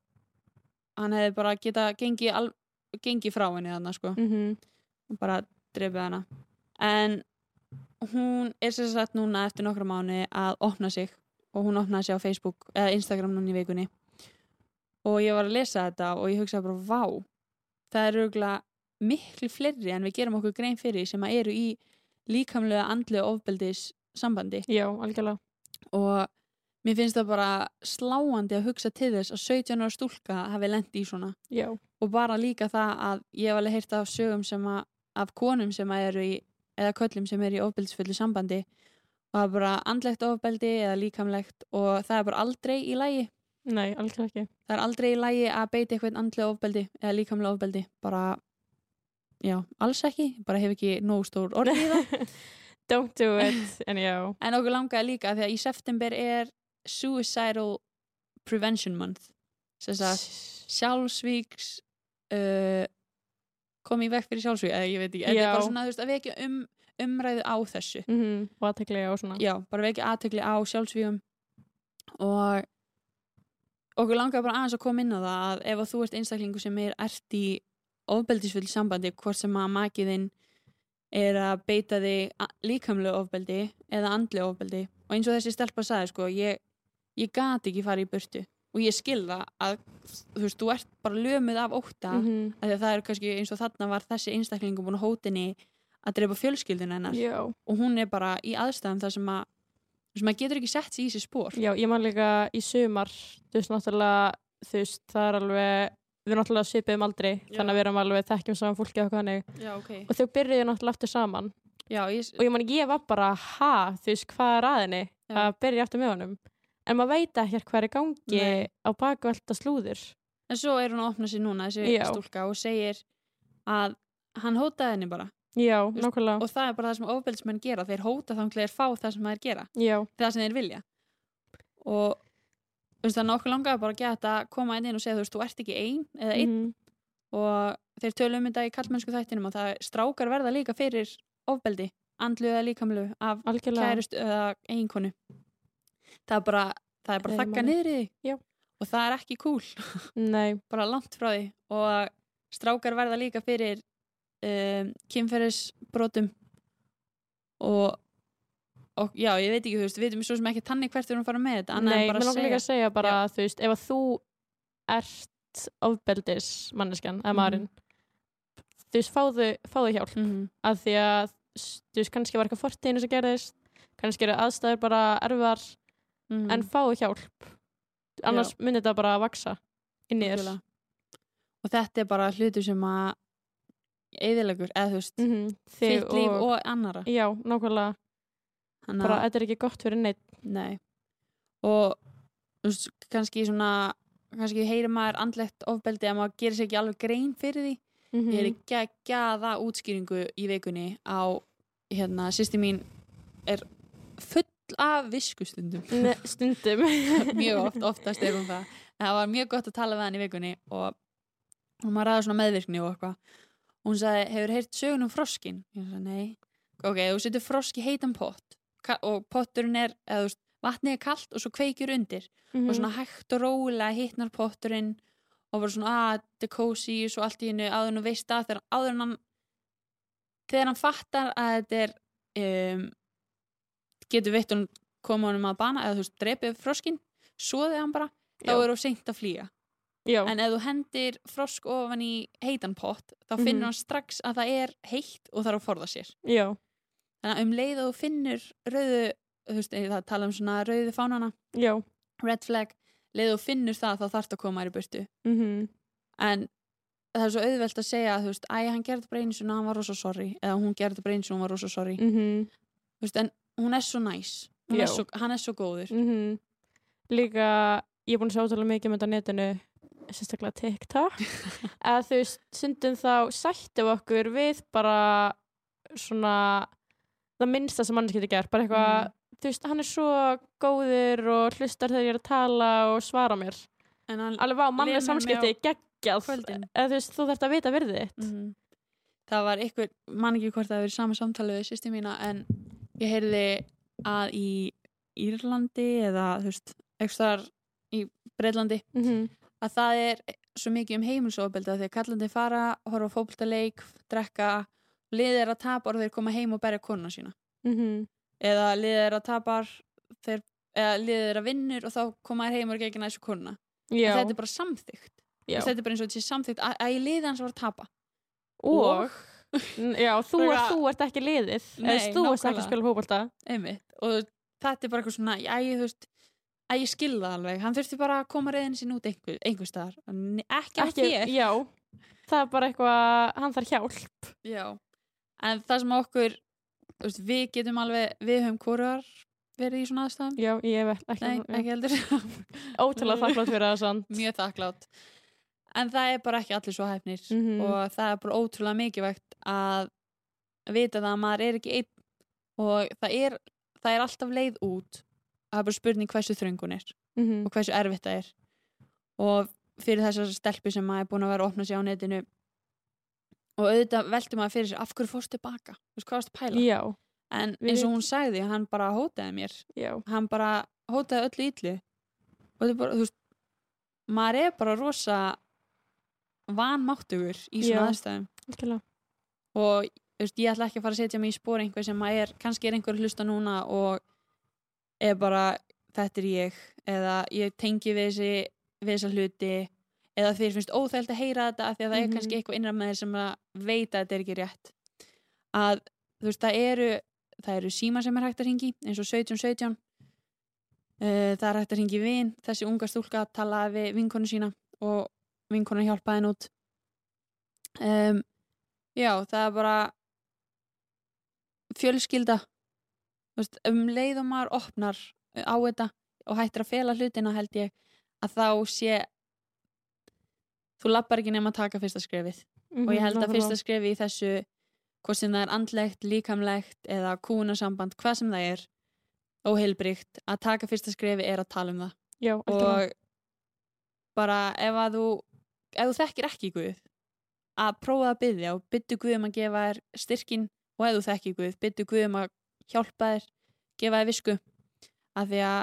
hann hefði bara geta gengið, al, gengið frá henni þarna sko. Mm og bara drefið hana. En hún er sér sagt núna eftir nokkra mánu að opna sig og hún opnaði sig á Facebook eða Instagram núna í vikunni. Og ég var að lesa þetta og ég hugsaði bara vá, það eru auðvitað miklu fleiri en við gerum okkur grein fyrir sem að eru í líkamlega andlega ofbeldis sambandi Já, algjörlega. Og mér finnst það bara sláandi að hugsa til þess að 17 ára stúlka hafi lendi í svona. Já, og bara líka það að ég hef alveg heyrt af sögum sem að af konum sem að eru í eða köllum sem eru í ofbeldisfullu sambandi. Og það er bara andlegt ofbeldi eða líkamlegt og það er bara aldrei í lægi nei, algjörlega ekki. Það er aldrei í lægi að beita eitthvað andlega ofbeldi eða líkamlega ofbeldi bara, já, alls ekki bara hef ekki nógu stór orð í það. Don't do it, en já. En okkur langaði líka því að í september er Suicidal Prevention Month sem sagt sjálfsvíks uh, kom í vekk fyrir sjálfsvík eða ég veit ekki, er bara svona þú veist, að vekja um, umræðu á þessu. Mhm, og aðtekli og svona. Já, bara vekja aðtökli á sjálfsvígum og okkur langar bara aðeins að koma inn á það að ef að þú ert einstaklingu sem er ert í ofbeldisfull sambandi hvort sem að makiðinn er að beita þig a- líkamlegu ofbeldi eða andlegu ofbeldi. Og eins og þessi stelpa sagði sko ég, ég gat ekki fara í burtu. Og ég skil það að þú veist, þú ert bara lömuð af ótta Mhm, af því að það er kannski eins og þarna var þessi einstaklingu búin að hótinni að drepa fjölskyldun hennar. Já, og hún er bara í aðstæðum þar sem að þar sem að getur ekki sett sig í sér spór já, ég man líka í sumar þú veist náttúrulega þú veist, það er alveg við erum náttúrulega svipið um aldrei Já. þannig að við erum alveg þekkjum saman fólki og þannig já, okay. og þau byrjuðu náttúrulega aftur saman já, ég, og ég man ég var bara, ha, þú veist, hvað er að henni Já. að byrja aftur með honum en maður veit ekki hvað er gangi Nei. á baku alltaf slúður en svo er hún að opna sig núna þessi stúlka og segir að hann hótaði henni bara já, nákvæmlega. og það er bara það sem ofbeldismenn gera þeir hóta þeir fá það sem þeir gera. Já, það sem þeir vilja. Og veist, þannig að okkur langaði bara að geta að koma inn inn og segja þú veist, þú ert ekki ein eða einn. Mhm, og þeir tölum um þetta í kallmennsku þættinum og það strákar verða líka fyrir ofbeldi, andlu eða líkamlu af algjörlega. kærust eða eiginkonu. Það er bara, það er bara þakka niður í því. Já. og það er ekki cool, nei, bara langt frá því. Og strákar verða líka fyrir um, kynferðisbrotum og, og já, ég veit ekki, þú veist, við veitum svo sem ekki tannig hvert við erum að fara með þetta, nei, mér bara langar líka að segja bara, þú veist, ef að þú ert ofbeldis manneskjan, eða Mhm. maðurinn þú veist, fáðu, fáðu hjálp. Mm að því að þú veist, kannski var eitthvað fortíðinu sem gerðist kannski eru aðstæður bara erfiðar -hmm. en fáðu hjálp. Annars myndi þetta bara að vaksa inn í þér. Og þetta er bara hlutur sem að eðilegur, eða þú veist mm -hmm. þitt líf og annara já, nákvæmlega, Þannig bara þetta er ekki gott fyrir neitt Nei. Og veist, kannski svona kannski heyrir maður andlegt ofbeldi að maður gerir sér ekki alveg grein fyrir því. Mm ég er ekki að gjaða útskýringu í vikunni á hérna, sýsti mín er full af viskustundum Ne stundum. Mjög oft, oftast er hún það. En það var mjög gott að tala við hann í vikunni og hún var ræða svona meðvirkni og eitthvað og hún sagði, hefur heyrt sögun um froskin ég sagði, nei. Ok, þú setur frosk í heitan pott og potturinn er, eða þú veist vatnið er kalt og svo kveikjur undir Mhm. og svona hægt og rólega hittnar potturinn og bara svona að þetta er cozy og svo allt í hennu áður þú veist að þegar áður hann þegar hann fattar að þetta er um, getur veitt hann koma honum að bana eða þú veist drepið froskin svoði hann bara, þá er þú seint að flýja já, en ef þú hendir frosk ofan í heitan pott þá Mhm. finnur hann strax að það er heitt og þarf að forða sér. Já, þannig að um leið og finnur rauðu þú veist, það tala um svona rauðu fánana já. red flag, leið og finnur það þá þarf það að koma í burtu. Mm en það er svo auðvelt að segja að þú veist, æ, hann gerði sinni og hann var rosa sorry eða hún gerði sinni og hún var rosa sorry. -hmm. þú veist, en hún er svo næs. Svo, hann er svo góður. Mm líka ég er búin að sjá ótrúlega mikið um þetta netinu sérstaklega TikTok að þú veist, stundum þá sættum okkur við bara svona það minnsta sem mann getur gert bara eitthvað, Mhm. þú veist, hann er svo góður og hlustar þegar ég er að tala og svara mér, en alveg vá, mannlega samskipti geggjað, eða þú veist, þú þarft að vita virðið þitt Mhm. það var ykkur, man ekki hvort það hefur verið sama samtali við sýsti mína en ég heyrði að í Írlandi eða þú veist, eitthvað í Breitlandi mm -hmm. Að það er svo mikið um heimilsofbelda þegar kallandi fara, horfa á fótboltaleik drekka, liðið er að tapa og þeir koma heim og berja konuna sína. Mm eða liðið er að tapar þeir, eða liðið er að vinnur og þá koma þær heim og ekki næstu konuna. Já, þetta er bara samþygt já. þetta er bara eins og sé samþygt að, að í liðið hans var að tapa. Og? N- já, þú, er, þú ert ekki liðið. Nei, þú ert ekki að spila einmitt. Og þetta er bara eitthvað svona æ, þú veist, að ég skil það alveg. Hann þurfti bara að koma reyðin sín út einhver, einhver staðar. Ekki af þér já, það er bara eitthvað hann þarf hjálp. Já. en það sem okkur veist, við getum alveg, við höfum hvoruar verið í svona aðstæðum. Já, ég hef ekki, Nei, ekki heldur. Ótrúlega þakklátt fyrir það samt. Mjög þakklátt en það er bara ekki allir svo hæfnir Mhm. og það er bara ótrúlega mikilvægt að vita það að maður er ekki einn. Og það er, það er alltaf leið út það er bara spurning hversu þröngun er Mhm. og hversu erfitt það er. Og fyrir þessar stelpu sem maður er búin að vera að opna sig á netinu og auðvitað veltum maður fyrir sér af hverju fórst tilbaka, þú veist hvað varst að pæla? Já, en eins og hún sagði, hann bara hótaði mér. Já, hann bara hótaði öllu ítlu og bara, þú veist maður er bara rosa vanmáttugur í svona aðstæðum. Og þú veist, ég ætla ekki að fara að setja mig í spór einhver sem að er, kannski er einhver hlusta núna og er bara þetta er ég, eða ég tengi við þessi við þessa hluti eða þeir finnst óþælt að heyra þetta af því að það er Mhm. kannski eitthvað innra með þeir sem að veit að þetta er ekki rétt. Að þú veist, það eru það eru síma sem er hægt að ringi eins og 1717 uh, það er hægt að ringi vin þessi unga stúlka talaði við vinkonu sína og vinkonu hjálpaði henn út. Um, já, það er bara fjölskylda veist, um leið og maður opnar á þetta og hættir að fela hlutina held ég að þá sé þú lappar ekki nema að taka fyrsta skrefið. Og ég held að fyrsta skrefi í þessu hvort sem það er andlegt, líkamlegt eða kúnasamband, hvað sem það er óheilbrygt, að taka fyrsta skrefi er að tala um það. Já, og bara ef að þú ef þú þekkir ekki Guð að prófa að byggja og byttu Guð um að gefa þér styrkin og ef þú þekkir Guð byttu Guð um að hjálpa þér gefa þér visku af því að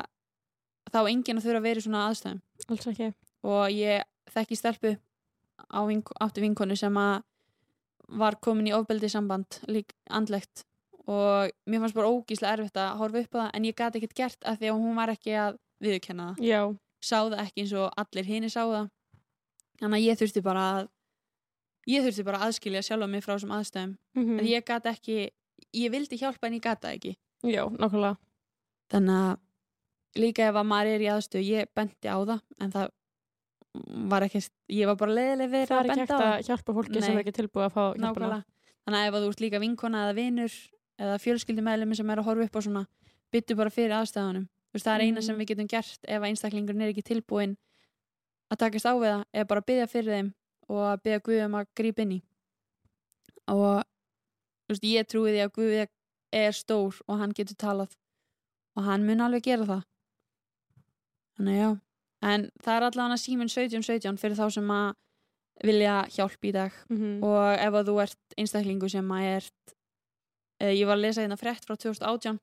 þá á enginn að þurfa að vera í svona aðstæðum. Alls ekki. Og ég þekki stelpu á vink, áttu vinkonu sem að var komin í ofbeldi samband lík andlegt. Og mér fannst bara ógíslega erfitt að horfa upp á það en ég gati ekkert gert af því að hún var ekki að viðurkenna það. Já, sá það ekki eins og allir hinni sá það. Þannig að ég þurfti bara að ég þurfti bara að aðskilja sjálfa mig frá þessum aðstæðum. Mm mm. ég gat ekki, ég vildi hjálpa en ég gata ekki. Já, nákvæmlega. Þannig að líka ef að maður er í aðstöðu, ég benti á það en það var ekki ég var bara leiðileg við það er að ekki benda hægt á að það. hjálpa fólki sem Nei. er ekki tilbúið að fá hjálpuna þannig að ef að þú ert líka vinkona eða vinur eða fjölskyldumæðlumi sem er að horfa upp á svona byttu bara fyrir veist, það er eina Mhm. sem við getum gert ef að einstaklingurinn er ekki tilbúin að takast á við það eða bara byggja fyrir þeim og að byggja Guð um að grípa inn í. Og veist, ég trúi því að Guð er stór og hann getur talað og hann mun alveg gera það. Þannig já. En það er allavega síminn 1717 fyrir þá sem að vilja hjálp í dag. Mhm. og ef að þú ert einstaklingu sem að ert eh, ég var að lesa hérna frétt frá 2018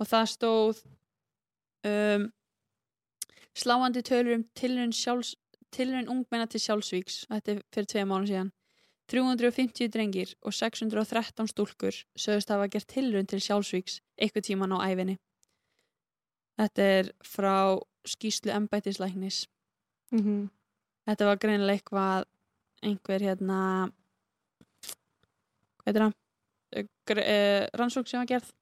og það stóð um, sláandi tölur um tilraun ungmenna til sjálfsvíks þetta er fyrir tvei mánu síðan 350 drengir og 613 stúlkur sögust hafa gert tilraun til sjálfsvíks eitthvað tíman á æfinni þetta er frá skýslu embættislæknis. Mhm. Þetta var greinilega eitthvað einhver hérna hvað heitir það? Eh, eh, rannsókn sem var gerð.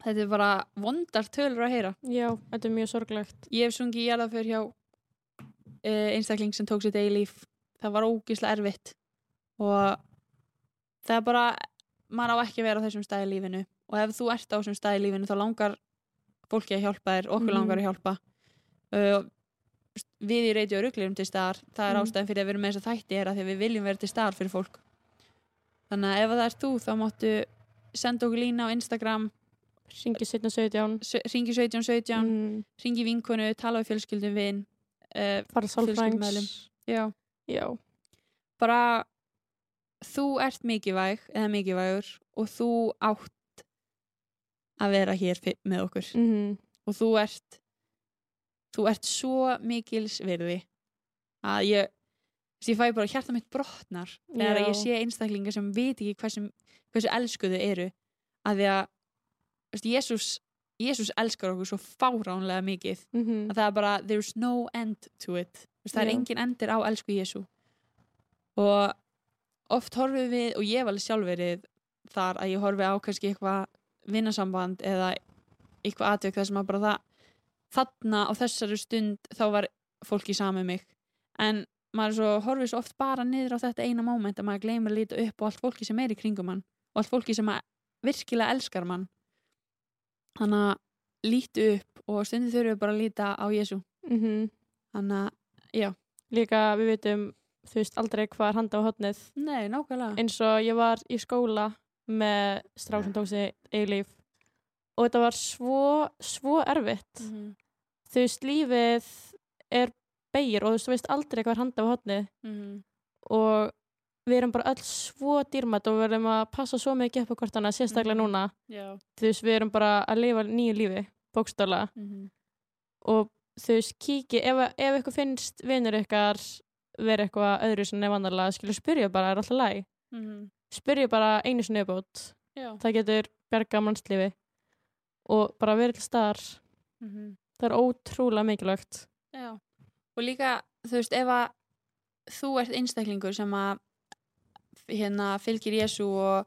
Þetta er bara vondar tölur að heyra. Já, þetta er mjög sorglegt. Ég hef sungið jarðaför hjá uh, einstakling sem tók sér degi líf. Það var ógislega erfitt og það er bara maður á ekki að vera á þessum stæði lífinu. Og ef þú ert á þessum stæði lífinu þá langar fólki að hjálpa þér, okkur Mhm. langar að hjálpa. Uh, við í reyti og rugglurum til staðar, það er Mhm. ástæðan fyrir að við erum með þess að þætti er að við viljum vera til staðar fyrir fólk. Þannig að ef það er þú þá máttu senda okkur lína á Instagram. Ringi 1717 ringi 1717 mm. ringi vinkonu, tala við fjölskyldum vin uh, fara sálfrængs já, já, bara þú ert mikilvæg eða mikilvægur og þú átt að vera hér með okkur. Mm. og þú ert þú ert svo mikils virði að ég ég fæ bara hjarta mitt brotnar þegar ég sé einstaklingar sem veit ekki hversu, hversu elskuðu eru. Að því að veist, Jésús Jésús elskar okkur svo fáránlega mikið Mm að það er bara there's no end to it. Veist, það er Já. engin endir á elsku Jésu og oft horfum við og ég hef alveg sjálf verið þar að ég horfi á kannski eitthvað vinnasamband eða eitthvað atvik þar sem að bara það þarna á þessari stund þá var fólki samið mig. En maður svo horfið svo oft bara niður á þetta eina moment að maður gleymir að líta upp á allt fólki sem er í kringum mann og allt fólki sem virkilega elskar mann. Þannig að lítu upp og stundin þurfum við bara að líta á Jésu -hmm. þannig að, líka við vitum þú veist aldrei hvað er handa á hotnið nei, nákvæmlega eins og ég var í skóla með strák sem tók sig eilíf og þetta var svo svo erfitt Mhm. þú veist lífið er beigir og þú veist, aldrei hvað er handa á hotni Mhm. og við erum bara öll svo dýrmætt og við erum að passa svo mikið upp á hvort annað, sérstaklega Mhm. núna Já. þú veist, við erum bara að lifa nýju lífi bókstála Mhm. og þú veist, kíki ef, ef ykkur finnst vinur ykkar vera eitthvað öðru sem nefnarlega skilur spyrja bara, er alltaf læg Mhm. spyrja bara einu sinni uppátt Já. það getur berga mannslífi og bara verið til staðar Mhm. það er ótrúlega mikilvægt Já. Og líka, þú veist, ef að þú ert einstaklingur sem að hérna fylgir Jésu og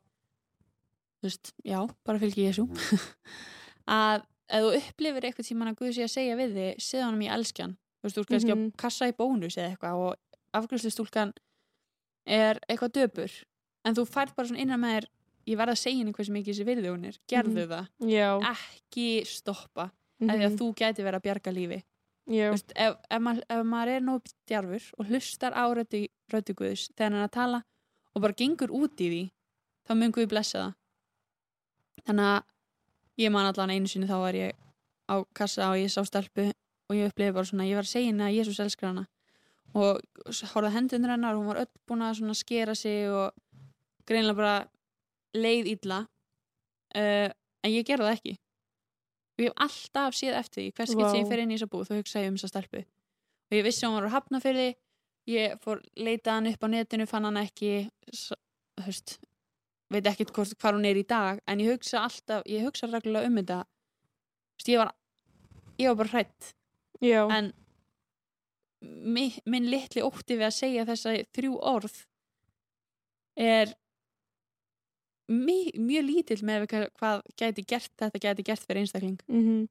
þú veist, já, bara fylgir Jésu að ef þú upplifir eitthvað tímann að Guð sé að segja við þig segja honum í elskjan þú veist, þú ert kannski Mhm. að kassa í bónus eða eitthvað og afgjörslu er eitthvað döpur en þú fært bara svona innan með þér ég verð að segja henni hversu mikið þessi virði hún er. Gerðu Mhm. það, já, ekki stoppa mm -hmm. að þú gæti verið að bjarga lífi. Veist, ef, ef, maður, ef maður er nóg djarfur og hlustar á Guðs þegar hann er að tala og bara gengur út í því þá mun Guð blessa það. Þannig að ég man allan einu sinni þá var ég á kassa og ég sá stelpu og ég upplifi bara svona, ég var að segja henni að Jésús elskar hana og horfði hendur hennar og hún var öll búin að skera sig og greinilega bara leið illa. Uh, en ég gerði það ekki. Og ég hef alltaf séð eftir því hvers skipt sem Vá. ég fer inn í þessa búð þá hugsa ég um þessa stelpu. Og ég vissi að hún var að hafna fyrir ég fór leita hann upp á netinu fann hann ekki veist, veit ekkert hvort, hvar hún er í dag en ég hugsa alltaf, ég hugsa reglulega um þetta. Þú veist, ég var ég var bara hrætt já, en minn litli ótti við að segja þessa þrjú orð er mi, mjög lítill með hvað, gæti gert þetta gæti gert fyrir einstakling. Mm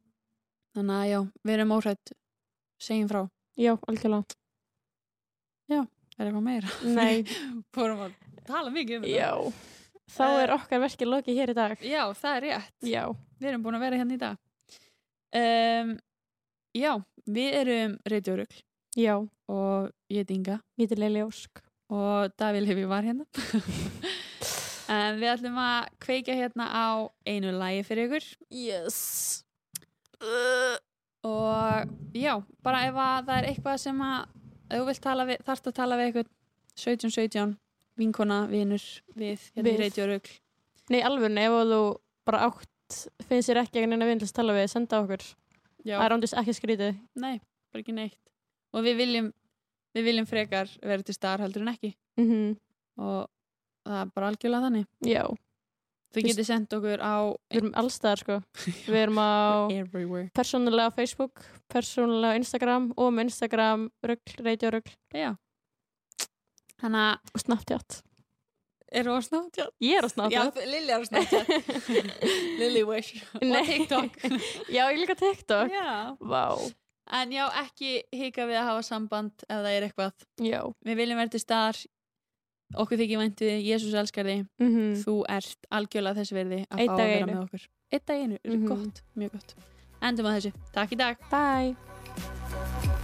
þannig að já, við erum óhrætt segjum frá, já, algjörlega. Er eitthvað meira? Nei, fórum að tala mikið um já. Þá Eh, er okkar verkið lokið hér í dag. já, það er rétt. Já, við erum búin að vera hérna í dag. Um, já, við erum reytjórugl já, og ég heiti Inga. Ég heiti Leili Ósk. Og Davíl hefur var hérna. En við ætlum að kveika hérna á einu lagi fyrir ykkur. Yes. Og já, bara ef að það er eitthvað sem að þú vilt tala við, þarft að tala við eitthvað 17-17, vinkona, vinur við, hérna reytjórugl nei, alveg, ef þú bara átt finnst þér ekki einhvern veginn að vinna tala við, senda okkur. Já, það er ándist ekki skrítið. Nei, bara ekki neitt og við viljum, við viljum frekar vera til staðar heldur en ekki. Mm og það er bara algjörlega þannig. Já, þau getið sendt okkur á við erum allstaðar sko. Við erum á everywhere. persónulega á Facebook persónulega á Instagram og með Instagram rugl já. Þannig að og Snapchat. Eru á Snapchat? Ég er á Snapchat. Lilja er á Snapchat. Lily Wish. Og. TikTok. Já, ég líka TikTok. Já. vá, en já, ekki hika við að hafa samband ef það er eitthvað. Já. Við viljum vera til staðar. Okkur þykir væntu þig, Jésús elskar þig. Mm þú ert algjörlega þess verði að Einn fá að vera einu. með okkur. Einn dag einu, Mhm. gott, mjög gott. Endum á þessu, takk í dag. Bye